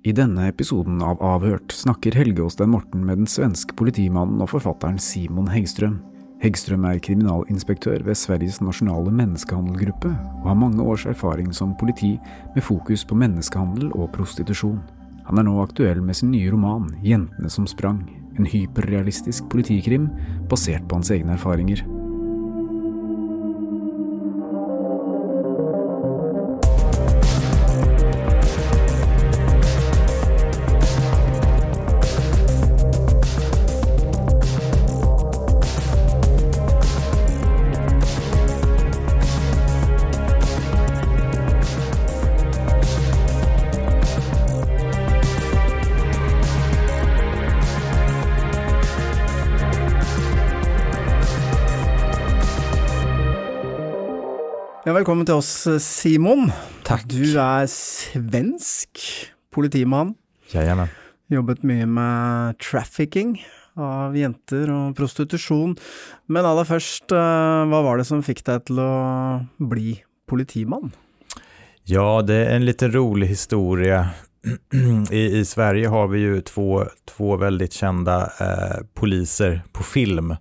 I denne episoden av Avhørt snakker Helge Åstein Morten med den svenske politimannen og forfatteren Simon Häggström. Häggström er kriminalinspektør ved Sveriges nasjonale menneskehandelgruppe, og har mange års erfaring som politi med fokus på menneskehandel og prostitusjon. Han er nå aktuell med sin nye roman Jentene som sprang, en hyperrealistisk politikrim basert på hans egne erfaringer. Velkommen til oss, Simon. Takk. Du er svensk politimann. Jajamän. Jobbet mye med trafficking av jenter og prostitusjon. Men aller først, eh, hva var det som fikk deg til å bli politimann? Ja, det är en lite rolig historia. I, I Sverige har vi ju två, två väldigt kända eh, poliser på film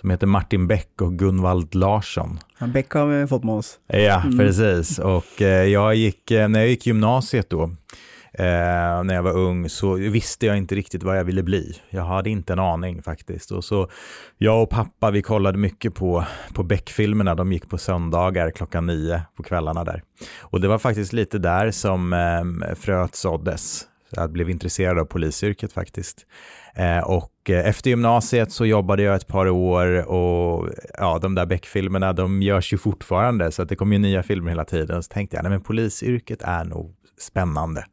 som heter Martin Beck och Gunvald Larsson. Ja, Beck har vi fått med oss. Ja, Mm. precis. Och eh, jag gick, eh, när jag gick gymnasiet då, eh, när jag var ung, så visste jag inte riktigt vad jag ville bli. Jag hade inte en aning faktiskt. Och så jag och pappa, vi kollade mycket på, på Beck-filmerna. De gick på söndagar klockan nio på kvällarna där. Och det var faktiskt lite där som eh, fröet såddes. Jag blev intresserad av polisyrket faktiskt. Eh, och eh, efter gymnasiet så jobbade jag ett par år och ja, de där Beck-filmerna, de görs ju fortfarande, så att det kommer ju nya filmer hela tiden. Så tänkte jag, nej men polisyrket är nog spännande.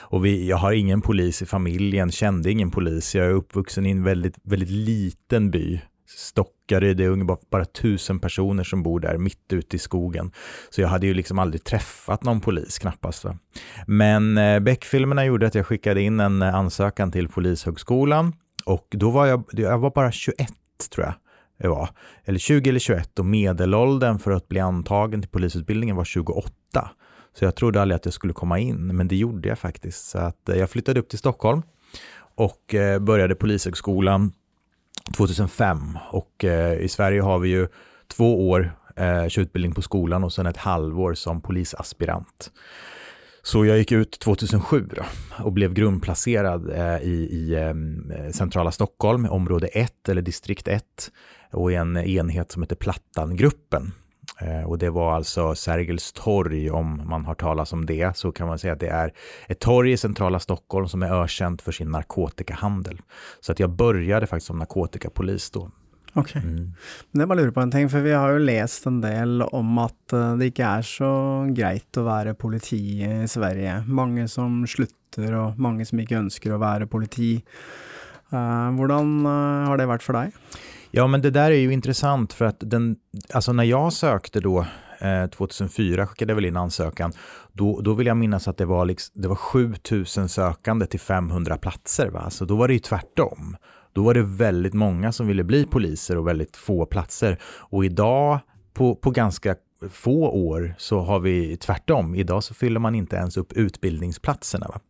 Och vi, jag har ingen polis i familjen, kände ingen polis. Jag är uppvuxen i en väldigt, väldigt liten by. Stockaryd, det är ungefär bara tusen personer som bor där mitt ute i skogen. Så jag hade ju liksom aldrig träffat någon polis knappast. Va? Men eh, Beck-filmerna gjorde att jag skickade in en eh, ansökan till Polishögskolan och då var jag, jag var bara 21 tror jag det var, eller 20 eller 21 och medelåldern för att bli antagen till polisutbildningen var 28. Så jag trodde aldrig att jag skulle komma in, men det gjorde jag faktiskt. Så att eh, jag flyttade upp till Stockholm och eh, började Polishögskolan 2005 och eh, i Sverige har vi ju två år eh, utbildning på skolan och sen ett halvår som polisaspirant. Så jag gick ut 2007 då, och blev grundplacerad eh, i, i eh, centrala Stockholm, område 1 eller distrikt 1 och i en enhet som heter Plattangruppen. Eh, och det var alltså Sergels torg, om man har talas om det, så kan man säga att det är ett torg i centrala Stockholm som är ökänt för sin narkotikahandel. Så att jag började faktiskt som narkotikapolis då. Ok. Mm. Men jeg bare lurer på en ting, for vi har jo lest en del om at eh, det ikke er så greit å være politi i Sverige. Mange som slutter, og mange som ikke ønsker å være politi. Eh, eh, har det vært for deg? Ja, men det där är ju intressant för att den, alltså när jag sökte då, eh, 2004 skickade jag väl in ansökan, då, då vill jag minnas att det var, liksom, det var 7000 sökande till 500 platser. Va? Så då var det ju tvärtom. Då var det väldigt många som ville bli poliser och väldigt få platser. Och idag, på, på ganska få år så har vi tvärtom. Idag så fyller man inte ens upp utbildningsplatserna. Va?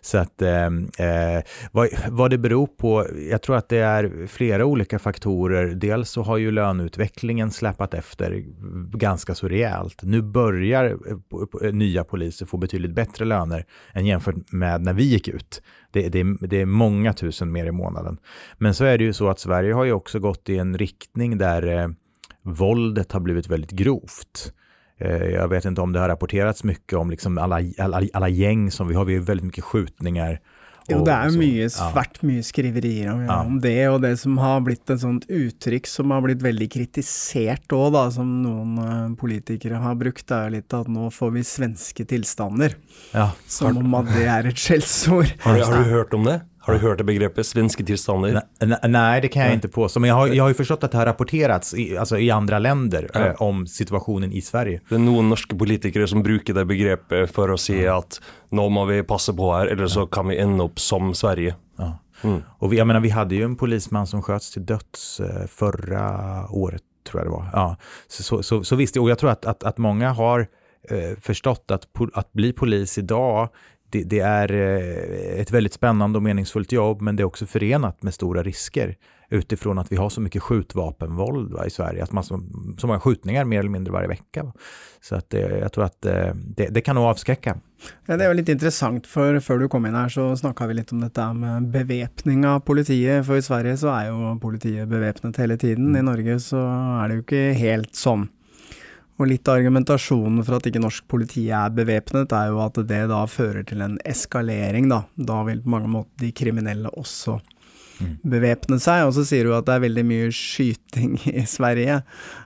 Så att ehm, eh, vad, vad det beror på, jag tror att det är flera olika faktorer. Dels så har ju löneutvecklingen släpat efter ganska så rejält. Nu börjar eh, eh, nya poliser få betydligt bättre löner än jämfört med när vi gick ut. Det, det, det, är många tusen mer i månaden. Men så är det ju så att Sverige har ju också gått i en riktning där eh, våldet har blivit väldigt grovt. Eh, jag vet inte om det har rapporterats mycket om liksom alla, alla, alla gäng som vi har. Vi har väldigt mycket skjutningar. Jo, det är mycket svart, ja. mycket skriverier om, ja. om, det, och det som har blivit ett sånt uttryck som har blivit väldigt kritiserat då, då som någon uh, politiker har brukt, är lite att nu får vi svenska tillstånder. Ja. Som om att det är ett skällsord. Har, har, du hört om det? Har du hört det begreppet svenska tillstånd? Nej, det kan jag inte påstå. Men jag har, jag har ju förstått att det har rapporterats i, alltså i andra länder ja. eh, om situationen i Sverige. Det är några norska politiker som brukar det begreppet för att säga ja. att nu måste vi passa på här eller så kan vi ända upp som Sverige. Ja. Mm. Och vi, jag menar, vi hade ju en polisman som sköts till döds eh, förra året, tror jag det var. Ja. Så, så, så, så visst, och jag tror att, att, att många har eh, förstått att, att bli polis idag det, det, är eh, ett väldigt spännande och meningsfullt jobb, men det är också förenat med stora risker utifrån att vi har så mycket skjutvapenvåld va, i Sverige, att man så, så många skjutningar mer eller mindre varje vecka. Va. Så att, eh, jag tror att eh, det, det, kan nog avskräcka. Ja, det är lite intressant, för för du kom in här så snackade vi lite om detta med beväpning av politiet, för i Sverige så är ju politiet beväpnat hela tiden, mm. i Norge så är det ju inte helt sån. Og litt av argumentasjonen for at ikke norsk politi er bevæpnet, er jo at det da fører til en eskalering, da. Da vil på mange måter de kriminelle også mm. bevæpne seg. Og så sier du at det er veldig mye skyting i Sverige.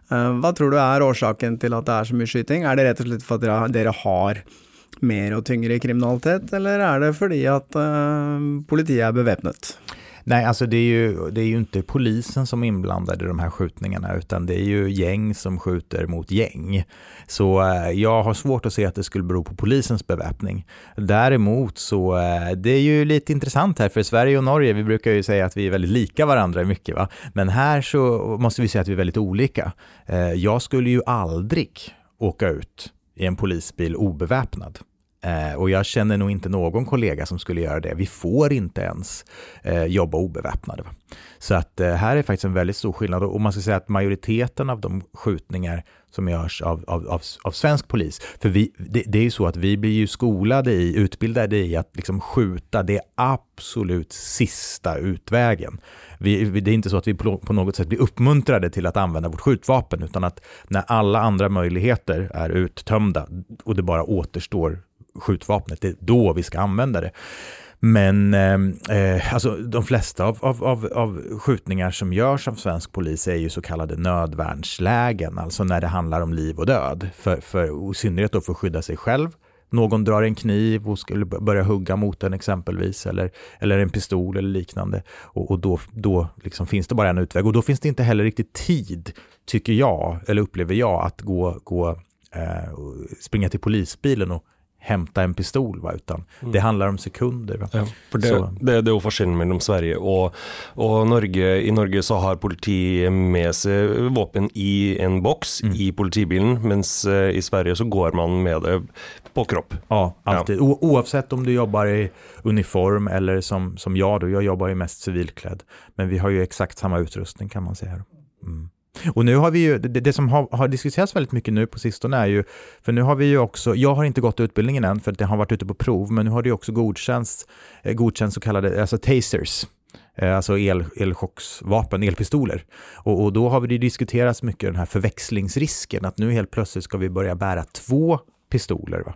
Eh, hva tror du er årsaken til at det er så mye skyting? Er det rett og slett for at dere har mer og tyngre kriminalitet, eller er det fordi at uh, politiet er bevæpnet? Nej, alltså det är, ju, det är ju inte polisen som är inblandad i de här skjutningarna, utan det är ju gäng som skjuter mot gäng. Så eh, jag har svårt att se att det skulle bero på polisens beväpning. Däremot så, eh, det är ju lite intressant här, för Sverige och Norge, vi brukar ju säga att vi är väldigt lika varandra mycket, va? men här så måste vi säga att vi är väldigt olika. Eh, jag skulle ju aldrig åka ut i en polisbil obeväpnad. Eh, och jag känner nog inte någon kollega som skulle göra det. Vi får inte ens eh, jobba obeväpnade. Va? Så att eh, här är faktiskt en väldigt stor skillnad. Och man ska säga att majoriteten av de skjutningar som görs av, av, av, av svensk polis, för vi, det, det, är ju så att vi blir ju skolade i, utbildade i att liksom skjuta det absolut sista utvägen. Vi, det är inte så att vi på, på något sätt blir uppmuntrade till att använda vårt skjutvapen, utan att när alla andra möjligheter är uttömda och det bara återstår skjutvapnet, det är då vi ska använda det. Men ehm, eh, alltså, de flesta av, av, av, av, skjutningar som görs av svensk polis är ju så kallade nödvärnslägen, alltså när det handlar om liv och död. För, för, I synnerhet då för att skydda sig själv. Någon drar en kniv och skulle börja hugga mot den exempelvis, eller, eller en pistol eller liknande. Och, och då, då liksom finns det bara en utväg. Och då finns det inte heller riktigt tid, tycker jag, eller upplever jag, att gå, gå eh, springa till polisbilen och hämta en pistol, va? utan mm. det handlar om sekunder. Ja, för det, så. det, det är skillnaden mellan Sverige och, och Norge. I Norge så har politiet med sig vapen i en box mm. i politibilen, medan eh, i Sverige så går man med det på kropp. Ja, alltid. Ja. oavsett om du jobbar i uniform eller som, som jag då, jag jobbar ju mest civilklädd. Men vi har ju exakt samma utrustning kan man säga. Mm. Och nu har vi ju, det, det som har, har, diskuterats väldigt mycket nu på sistone är ju, för nu har vi ju också, jag har inte gått utbildningen än för det har varit ute på prov, men nu har det ju också godkänts, eh, godkänts så kallade alltså tasers, eh, alltså el, elchocksvapen, elpistoler. Och, och, då har vi det diskuterats mycket den här förväxlingsrisken, att nu helt plötsligt ska vi börja bära två pistoler. Va?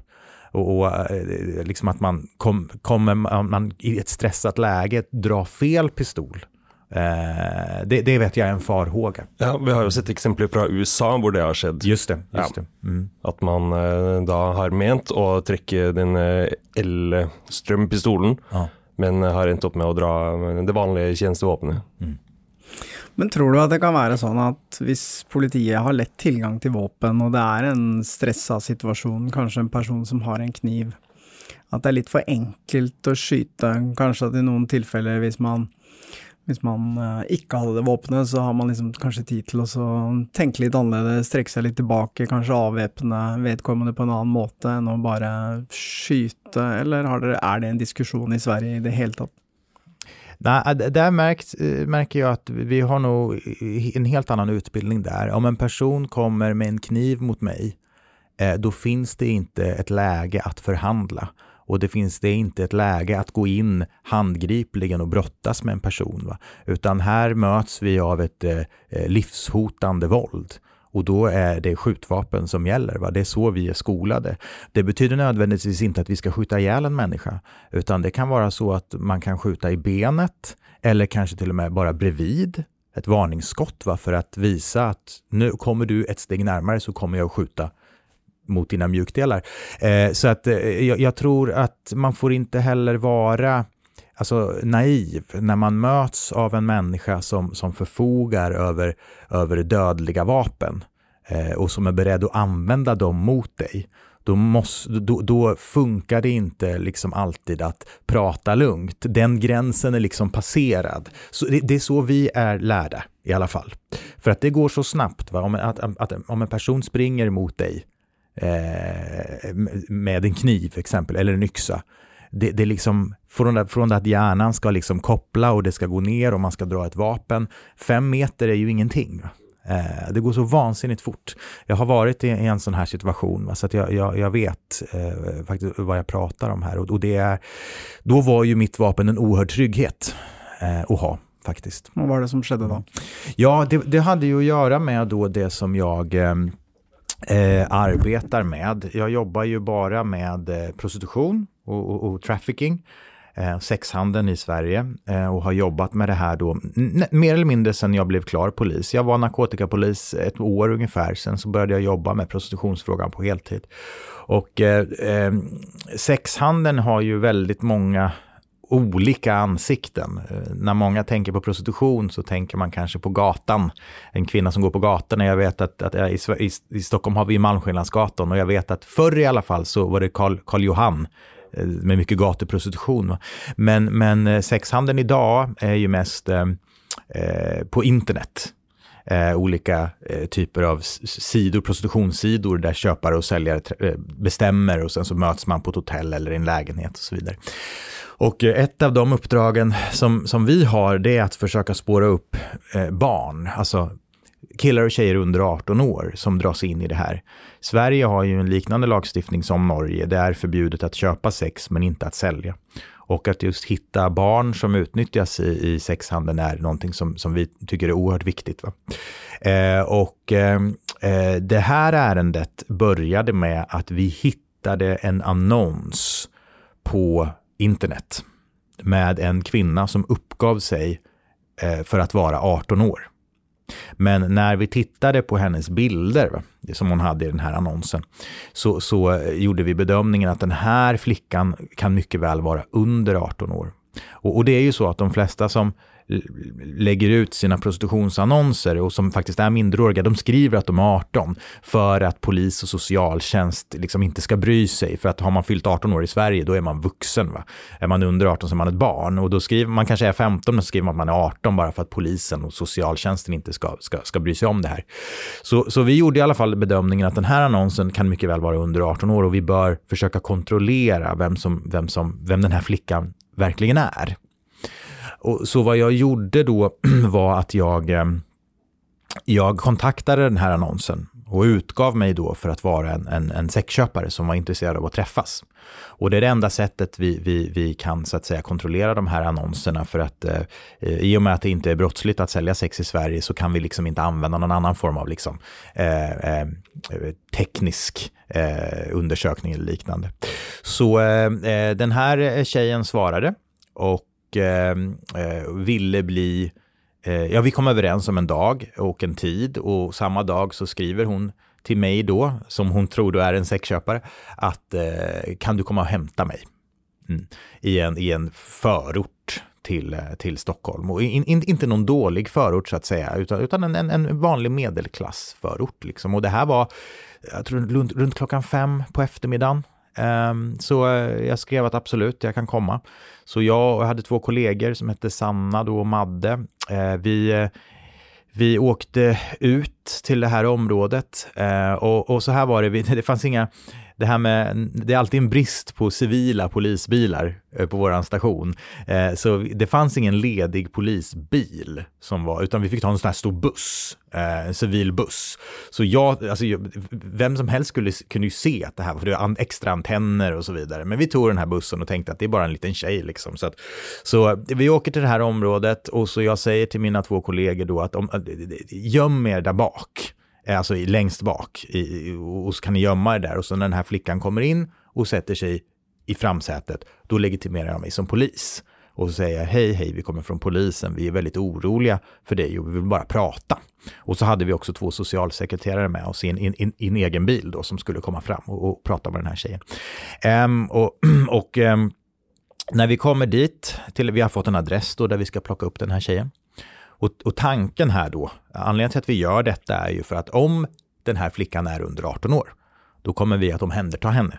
Och, och eh, liksom att man kommer kom, man i ett stressat läge dra fel pistol Eh, det, det, vet jag är en farhåga. Ja, vi har ju sett exempel från USA där det har skett. Just det. Just ja. det. Mm. Att man eh, då har ment att trycka den eh, elströmpistolen, ja. men har endt upp med att dra det vanliga tjänstevapnet. Mm. Men tror du att det kan vara så att om politiet har lätt tillgång till vapen och det är en stressad situation, kanske en person som har en kniv, att det är lite för enkelt att skjuta, kanske att i någon tillfällen, om man Hvis man eh, ikke hadde det våpenet, så har man liksom kanskje tid til å tenke litt annerledes, trekke seg litt tilbake, kanskje avvæpne vedkommende på en annen måte enn å bare skyte, eller har dere, er det en diskusjon i Sverige i det hele tatt? Nej, eh, där märkt, eh, märker jag att vi har nog en helt annan utbildning där. Om en person kommer med en kniv mot mig, eh, då finns det inte ett läge att förhandla. Och det finns det inte ett läge att gå in handgripligen och brottas med en person. Va? Utan här möts vi av ett eh, eh, livshotande våld. Och då är det skjutvapen som gäller. Va? Det är så vi är skolade. Det betyder nödvändigtvis inte att vi ska skjuta ihjäl en människa, utan det kan vara så att man kan skjuta i benet eller kanske till och med bara bredvid ett varningsskott va? för att visa att nu kommer du ett steg närmare så kommer jag att skjuta mot dina mjukdelar. Eh, så att eh, jag, jag, tror att man får inte heller vara alltså, naiv när man möts av en människa som, som förfogar över, över dödliga vapen eh, och som är beredd att använda dem mot dig. Då, måste, då, då, funkar det inte liksom alltid att prata lugnt. Den gränsen är liksom passerad. Så det, det är så vi är lärda i alla fall. För att det går så snabbt. Va? Om, att, att, att, om en person springer mot dig eh, med en kniv exempel, eller en yxa. Det, det är liksom från, det, från det att hjärnan ska liksom koppla och det ska gå ner och man ska dra ett vapen. Fem meter är ju ingenting. Eh, det går så vansinnigt fort. Jag har varit i, i en sån här situation, va, så att jag, jag, jag vet eh, faktiskt vad jag pratar om här. Och, och, det är, då var ju mitt vapen en oerhörd trygghet eh, att ha faktiskt. Vad var det som skedde då? Ja, det, det hade ju att göra med då det som jag eh, arbetar med. Jag jobbar ju bara med eh, prostitution och, och, och trafficking, eh, sexhandeln i Sverige eh, och har jobbat med det här då mer eller mindre sedan jag blev klar polis. Jag var narkotikapolis ett år ungefär, sen så började jag jobba med prostitutionsfrågan på heltid. Och eh, eh, sexhandeln har ju väldigt många olika ansikten. Eh, när många tänker på prostitution så tänker man kanske på gatan. En kvinna som går på gatan. Jag vet att, att eh, i, i, i, Stockholm har vi Malmskillnadsgatan och jag vet att förr i alla fall så var det Karl, Karl Johan eh, med mycket gatuprostitution. Men, men sexhandeln idag är ju mest eh, på internet. Eh, olika eh, typer av sidor, prostitutionssidor där köpare och säljare bestämmer och sen så möts man på ett hotell eller i en lägenhet och så vidare. Och eh, ett av de uppdragen som, som vi har, det är att försöka spåra upp eh, barn, alltså killar och tjejer under 18 år som dras in i det här. Sverige har ju en liknande lagstiftning som Norge. Det är förbjudet att köpa sex men inte att sälja. Och att just hitta barn som utnyttjas i, i sexhandeln är någonting som, som vi tycker är oerhört viktigt. Eh, och ehm, eh, det här ärendet började med att vi hittade en annons på internet med en kvinna som uppgav sig eh, för att vara 18 år. Men när vi tittade på hennes bilder, som hon hade i den här annonsen, så, så eh, gjorde vi bedömningen att den här flickan kan mycket väl vara under 18 år. Och, och det är ju så att de flesta som lägger ut sina prostitutionsannonser och som faktiskt är minderåriga, de skriver att de är 18 för att polis och socialtjänst liksom inte ska bry sig. För att har man fyllt 18 år i Sverige, då är man vuxen. Va? Är man under 18 så är man ett barn och då skriver man kanske är 15 men så skriver man att man är 18 bara för att polisen och socialtjänsten inte ska, ska, ska bry sig om det här. Så, så vi gjorde i alla fall bedömningen att den här annonsen kan mycket väl vara under 18 år och vi bör försöka kontrollera vem, som, vem, som, vem den här flickan verkligen är. Och så vad jag gjorde då var att jag, eh, jag kontaktade den här annonsen och utgav mig då för att vara en, en, en sexköpare som var intresserad av att träffas. Och det är det enda sättet vi, vi, vi kan så att säga kontrollera de här annonserna för att eh, i och med att det inte är brottsligt att sälja sex i Sverige så kan vi liksom inte använda någon annan form av liksom, eh, eh, teknisk eh, undersökning eller liknande. Så eh, eh den här tjejen svarade och Eh, eh, ville bli eh, Ja, vi kom överens om en dag och en tid och samma dag så skriver hon till mig då, som hon tror då är en sexköpare, att eh, kan du komma och hämta mig? Mm. I, en, I en förort till, eh, till Stockholm. Och in, in, inte någon dålig förort så att säga, utan, utan en, en, en vanlig medelklassförort. Liksom. Och det här var, jag tror, runt, runt klockan fem på eftermiddagen. Ehm, så eh, jag skrev att absolut, jag kan komma. Så jag, jag hade två kollegor som hette Sanna då och Madde. Eh, vi, eh, vi åkte ut till det här området och, och så här var det, det fanns inga det här med, det är alltid en brist på civila polisbilar eh, på våran station. Eh, så det fanns ingen ledig polisbil som var, utan vi fick ta en sån här stor buss, eh, en civil buss. Så jag, alltså, vem som helst skulle, kunde ju se att det här var, för det var extra antenner och så vidare. Men vi tog den här bussen och tänkte att det är bara en liten tjej liksom. Så, att, så eh, vi åker till det här området och så jag säger till mina två kollegor då att om, eh, göm er där bak alltså längst bak, i, och så kan ni gömma er där. Och så när den här flickan kommer in och sätter sig i framsätet, då legitimerar jag mig som polis. Och så säger jag, hej, hej, vi kommer från polisen, vi är väldigt oroliga för dig och vi vill bara prata. Och så hade vi också två socialsekreterare med oss i en, in, i en egen bil då, som skulle komma fram och, och prata med den här tjejen. Um, och och um, när vi kommer dit, till, vi har fått en adress då där vi ska plocka upp den här tjejen. Och, och tanken här då, anledningen till att vi gör detta är ju för att om den här flickan är under 18 år, då kommer vi att omhänderta henne.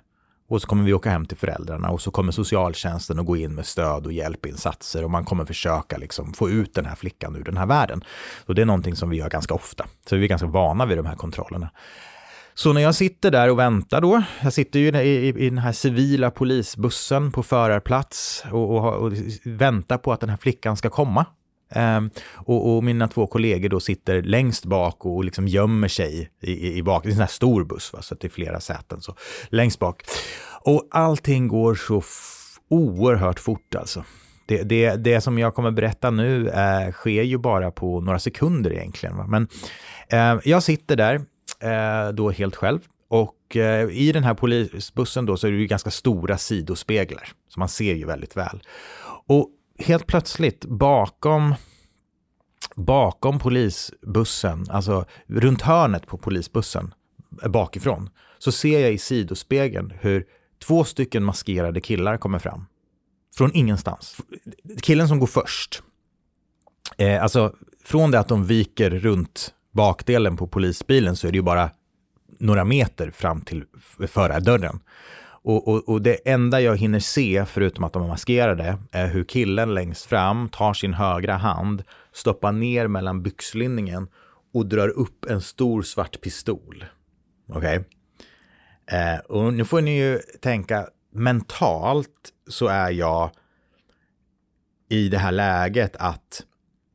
Och så kommer vi åka hem till föräldrarna och så kommer socialtjänsten att gå in med stöd och hjälpinsatser och man kommer försöka liksom få ut den här flickan ur den här världen. Och det är någonting som vi gör ganska ofta, så vi är ganska vana vid de här kontrollerna. Så när jag sitter där och väntar då, jag sitter ju i, i, i den här civila polisbussen på förarplats och, och, och, väntar på att den här flickan ska komma. Um, och, och, mina två kollegor då sitter längst bak och liksom gömmer sig i, i, i bak. Det är en sån här stor buss, va? så att det är flera säten. Så längst bak. Och allting går så oerhört fort alltså. Det, det, det som jag kommer berätta nu eh, sker ju bara på några sekunder egentligen. Va? Men eh, jag sitter där eh, då helt själv och eh, i den här polisbussen då så är det ju ganska stora sidospeglar, så man ser ju väldigt väl. Och helt plötsligt bakom bakom polisbussen, alltså runt hörnet på polisbussen bakifrån, så ser jag i sidospegeln hur två stycken maskerade killar kommer fram. Från ingenstans. Killen som går först, eh, alltså från det att de viker runt bakdelen på polisbilen så är det ju bara några meter fram till förardörren. Och, och, och, det enda jag hinner se, förutom att de är maskerade, är hur killen längst fram tar sin högra hand, stoppar ner mellan byxlinningen och drar upp en stor svart pistol. Okej? Okay? Eh, och nu får ni ju tänka, mentalt så är jag i det här läget att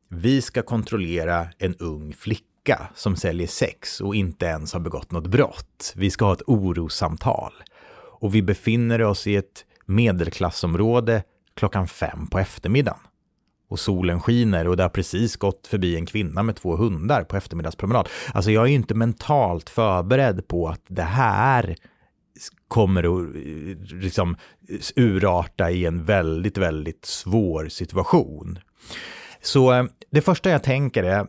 vi ska kontrollera en ung flicka som säljer sex och inte ens har begått något brott. Vi ska ha ett orossamtal och vi befinner oss i ett medelklassområde klockan fem på eftermiddagen. Och solen skiner och det har precis gått förbi en kvinna med två hundar på eftermiddagspromenad. Alltså jag är ju inte mentalt förberedd på att det här kommer att eh, liksom urarta i en väldigt, väldigt svår situation. Så eh, det första jag tänker är,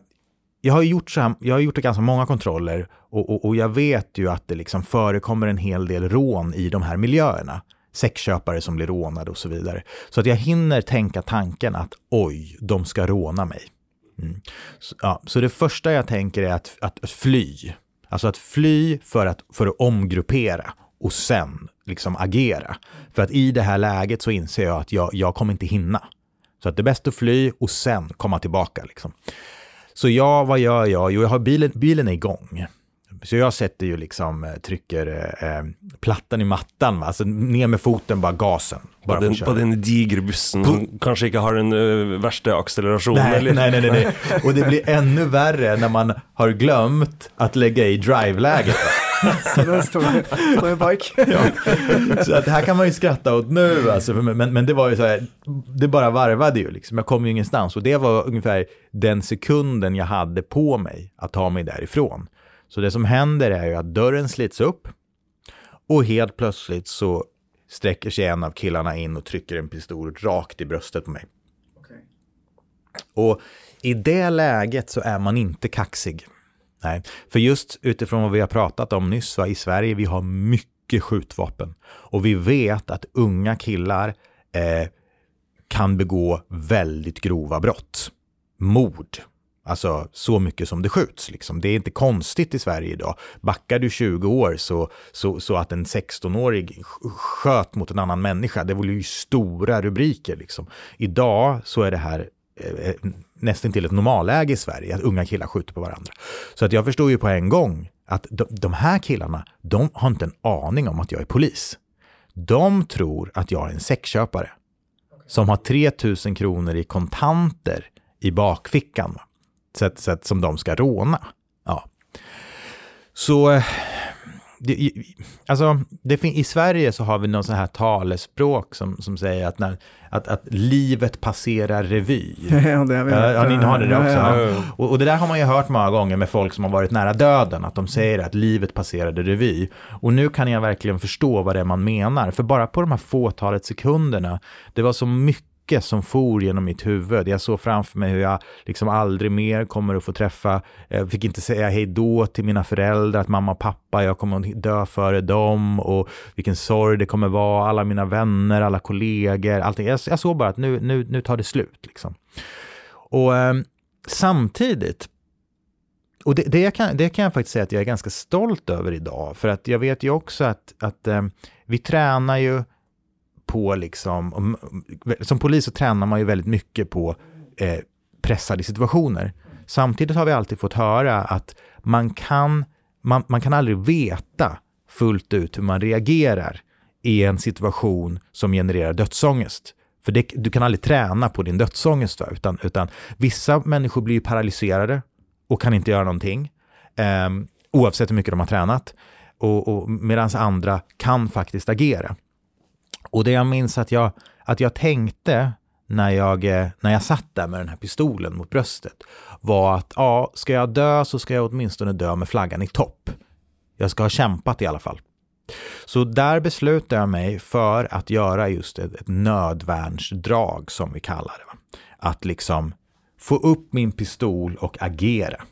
jag har gjort, så här, jag har gjort ganska många kontroller och, och, och, jag vet ju att det liksom förekommer en hel del rån i de här miljöerna. Sexköpare som blir rånade och så vidare. Så att jag hinner tänka tanken att oj, de ska råna mig. Mm. Så, ja, så det första jag tänker är att, att fly. Alltså att fly för att, för att omgruppera och sen liksom agera. För att i det här läget så inser jag att jag, jag kommer inte hinna. Så att det är bäst att fly och sen komma tillbaka. Liksom. Så jag, vad gör jag? Jo, jag har bilen, bilen är igång. Så jag sätter ju liksom, eh, trycker eh, plattan i mattan, va? alltså ner med foten, bara gasen. Bara på, den, på den digra bussen som kanske inte har den uh, värsta accelerationen. Nej, eller? nej, nej, nej, nej. Och det blir ännu värre när man har glömt att lägga i drive-läget. så då står bak. ja. Så att här kan man ju skratta åt nu, alltså, men, men det var ju så här, det bara varvade ju liksom. Jag kom ju ingenstans och det var ungefär den sekunden jag hade på mig att ta mig därifrån. Så det som händer är ju att dörren slits upp och helt plötsligt så sträcker sig en av killarna in och trycker en pistol rakt i bröstet på mig. Okay. Och i det läget så är man inte kaxig. Nej, för just utifrån vad vi har pratat om nyss, va, i Sverige vi har mycket skjutvapen. Och vi vet att unga killar eh, kan begå väldigt grova brott. Mord, Alltså så mycket som det skjuts. Liksom. Det är inte konstigt i Sverige idag. Backar du 20 år så, så, så att en 16-årig sköt mot en annan människa, det var ju stora rubriker. Liksom. Idag så är det här eh, eh, nästan till ett normalläge i Sverige, att unga killar skjuter på varandra. Så att jag förstår ju på en gång att de, de här killarna, de har inte en aning om att jag är polis. De tror att jag är en sexköpare som har 3000 kronor i kontanter i bakfickan. Sätt, sätt som de ska råna. Ja. Så eh, det, alltså, det, I Sverige så har vi någon sån här talespråk som, som säger att, när, att, att livet passerar revy. Ja, det har hört. Ja, ni har det också. Ja, ja. Och, och det där har man ju hört många gånger med folk som har varit nära döden, att de säger att livet passerade revy. Och nu kan jag verkligen förstå vad det är man menar, för bara på de här fåtalet sekunderna, det var så mycket som for genom mitt huvud. Jag såg framför mig hur jag liksom aldrig mer kommer att få träffa, jag fick inte säga hej då till mina föräldrar, att mamma och pappa, jag kommer att dö före dem och vilken sorg det kommer vara, alla mina vänner, alla kollegor, allting. Jag, jag såg bara att nu, nu, nu tar det slut. Liksom. Och eh, samtidigt, och det, det, kan, det kan jag faktiskt säga att jag är ganska stolt över idag, för att jag vet ju också att, att eh, vi tränar ju på liksom, som polis så tränar man ju väldigt mycket på eh, pressade situationer. Samtidigt har vi alltid fått höra att man kan, man, man kan aldrig veta fullt ut hur man reagerar i en situation som genererar dödsångest. För det, du kan aldrig träna på din dödsångest, va? Utan, utan vissa människor blir paralyserade och kan inte göra någonting, eh, oavsett hur mycket de har tränat. Och, och Medan andra kan faktiskt agera. Och det jag minns att jag, att jag tänkte när jag, eh, när jag satt där med den här pistolen mot bröstet var att ja, ska jag dö så ska jag åtminstone dö med flaggan i topp. Jag ska ha kämpat i alla fall. Så där beslutade jag mig för att göra just ett, ett nödvärnsdrag som vi kallar det. Att liksom få upp min pistol och agera.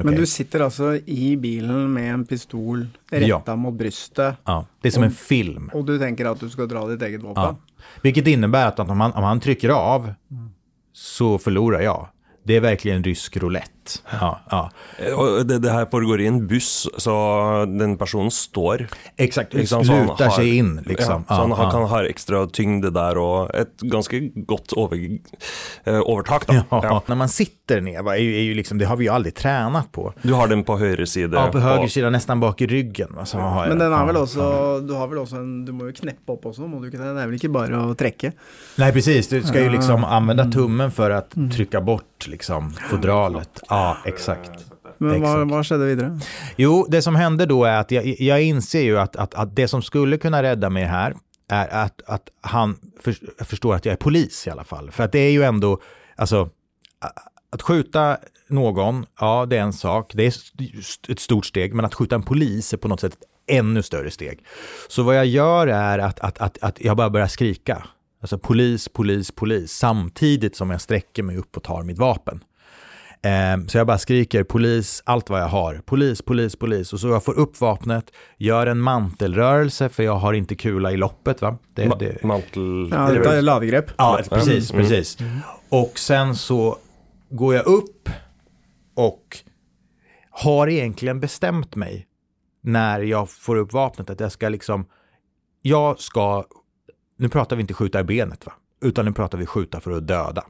Okay. Men du sitter alltså i bilen med en pistol rätta ja. mot bröstet. Ja, det är som och, en film. Och du tänker att du ska dra ditt eget vapen. Ja. Vilket innebär att om han, om han trycker av mm. så förlorar jag. Det är verkligen rysk roulette. Ja, ja. Och det, det här foregår i en buss, så den personen står. Exakt, liksom, lutar har, sig in. Liksom. Ja, så han ja, kan ha extra tyngd där och ett ganska gott över, övertak. Då. Ja, När man sitter ner, va, är ju, är ju liksom, det har vi ju aldrig tränat på. Du har den på höger sida? Ja, på höger sida, nästan bak i ryggen. Va, så har Men den har väl också, du har väl också en, du måste ju knäppa upp också, du, det är väl inte bara att träcka? Nej, precis. Du ska ju liksom använda tummen för att mm. trycka bort liksom, fodralet. Ja, exakt. Men vad, vad skedde vidare? Jo, det som hände då är att jag, jag inser ju att, att, att det som skulle kunna rädda mig här är att, att han för, förstår att jag är polis i alla fall. För att det är ju ändå, alltså, att skjuta någon, ja det är en sak, det är ett stort steg, men att skjuta en polis är på något sätt ett ännu större steg. Så vad jag gör är att, att, att, att jag bara börjar skrika. Alltså polis, polis, polis, samtidigt som jag sträcker mig upp och tar mitt vapen. Eh, så jag bara skriker polis, allt vad jag har. Polis, polis, polis. Och så jag får upp vapnet, gör en mantelrörelse, för jag har inte kula i loppet. Va? Det, Ma det, mantel... Ja, det är lavgrepp. Ja, precis, mm. precis. Mm. Och sen så går jag upp och har egentligen bestämt mig när jag får upp vapnet att jag ska liksom, jag ska, nu pratar vi inte skjuta i benet va, utan nu pratar vi skjuta för att döda.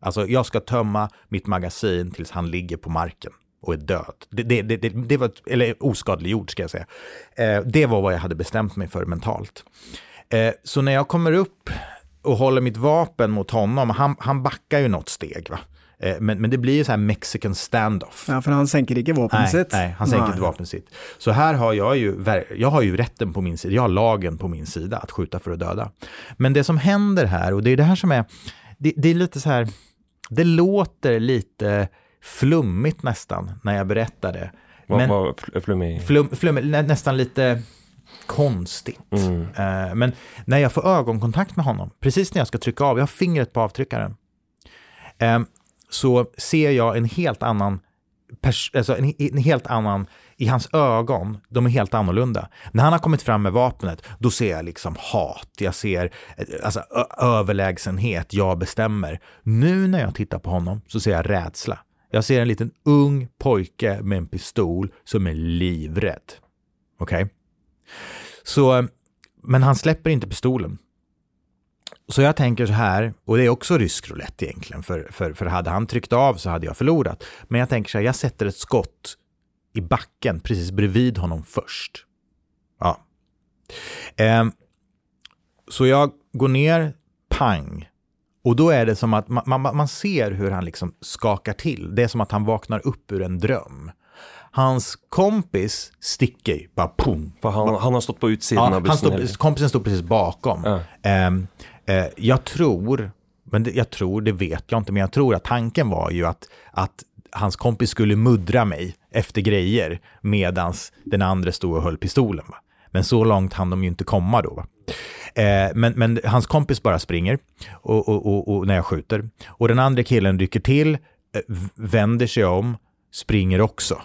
Alltså jag ska tömma mitt magasin tills han ligger på marken och är död. Det, det, det, det var, eller oskadliggjord ska jag säga. Eh, det var vad jag hade bestämt mig för mentalt. Eh, så när jag kommer upp och håller mitt vapen mot honom, han, han backar ju något steg. Va? Eh, men, men det blir ju så här mexican standoff. Ja, för han sänker inte vapnet sitt. Nej, han sänker inte vapnet sitt. Så här har jag ju, jag har ju rätten på min sida, jag har lagen på min sida att skjuta för att döda. Men det som händer här, och det är det här som är, det, det är lite så här, det låter lite flummigt nästan när jag berättar det. Vad var flummig? Flum, flummig, nästan lite konstigt. Mm. Uh, men när jag får ögonkontakt med honom, precis när jag ska trycka av, jag har fingret på avtryckaren, um, så ser jag en helt annan, alltså en, en, helt annan i hans ögon, de är helt annorlunda. När han har kommit fram med vapnet, då ser jag liksom hat, jag ser eh, alltså, överlägsenhet, jag bestämmer. Nu när jag tittar på honom så ser jag rädsla. Jag ser en liten ung pojke med en pistol som är livrädd. Okej? Okay? Så, eh, men han släpper inte pistolen. Så jag tänker så här, och det är också rysk roulette egentligen, för, för, för hade han tryckt av så hade jag förlorat. Men jag tänker så här, jag sätter ett skott i backen precis bredvid honom först. Ja. Eh, så jag går ner, pang. Och då är det som att man, man, man, ser hur han liksom skakar till. Det är som att han vaknar upp ur en dröm. Hans kompis sticker bara pum. För han, han har stått på utsidan ja, av bussen? Han stod, kompisen stod precis bakom. Ja. Eh, eh, jag tror, men det, jag tror, det vet jag inte, men jag tror att tanken var ju att, att hans kompis skulle muddra mig efter grejer medans den andra stod och höll pistolen. Va? Men så långt hann de ju inte komma då. Eh, men, men hans kompis bara springer och, och, och, och, när jag skjuter. Och den andra killen rycker till, eh, vänder sig om, springer också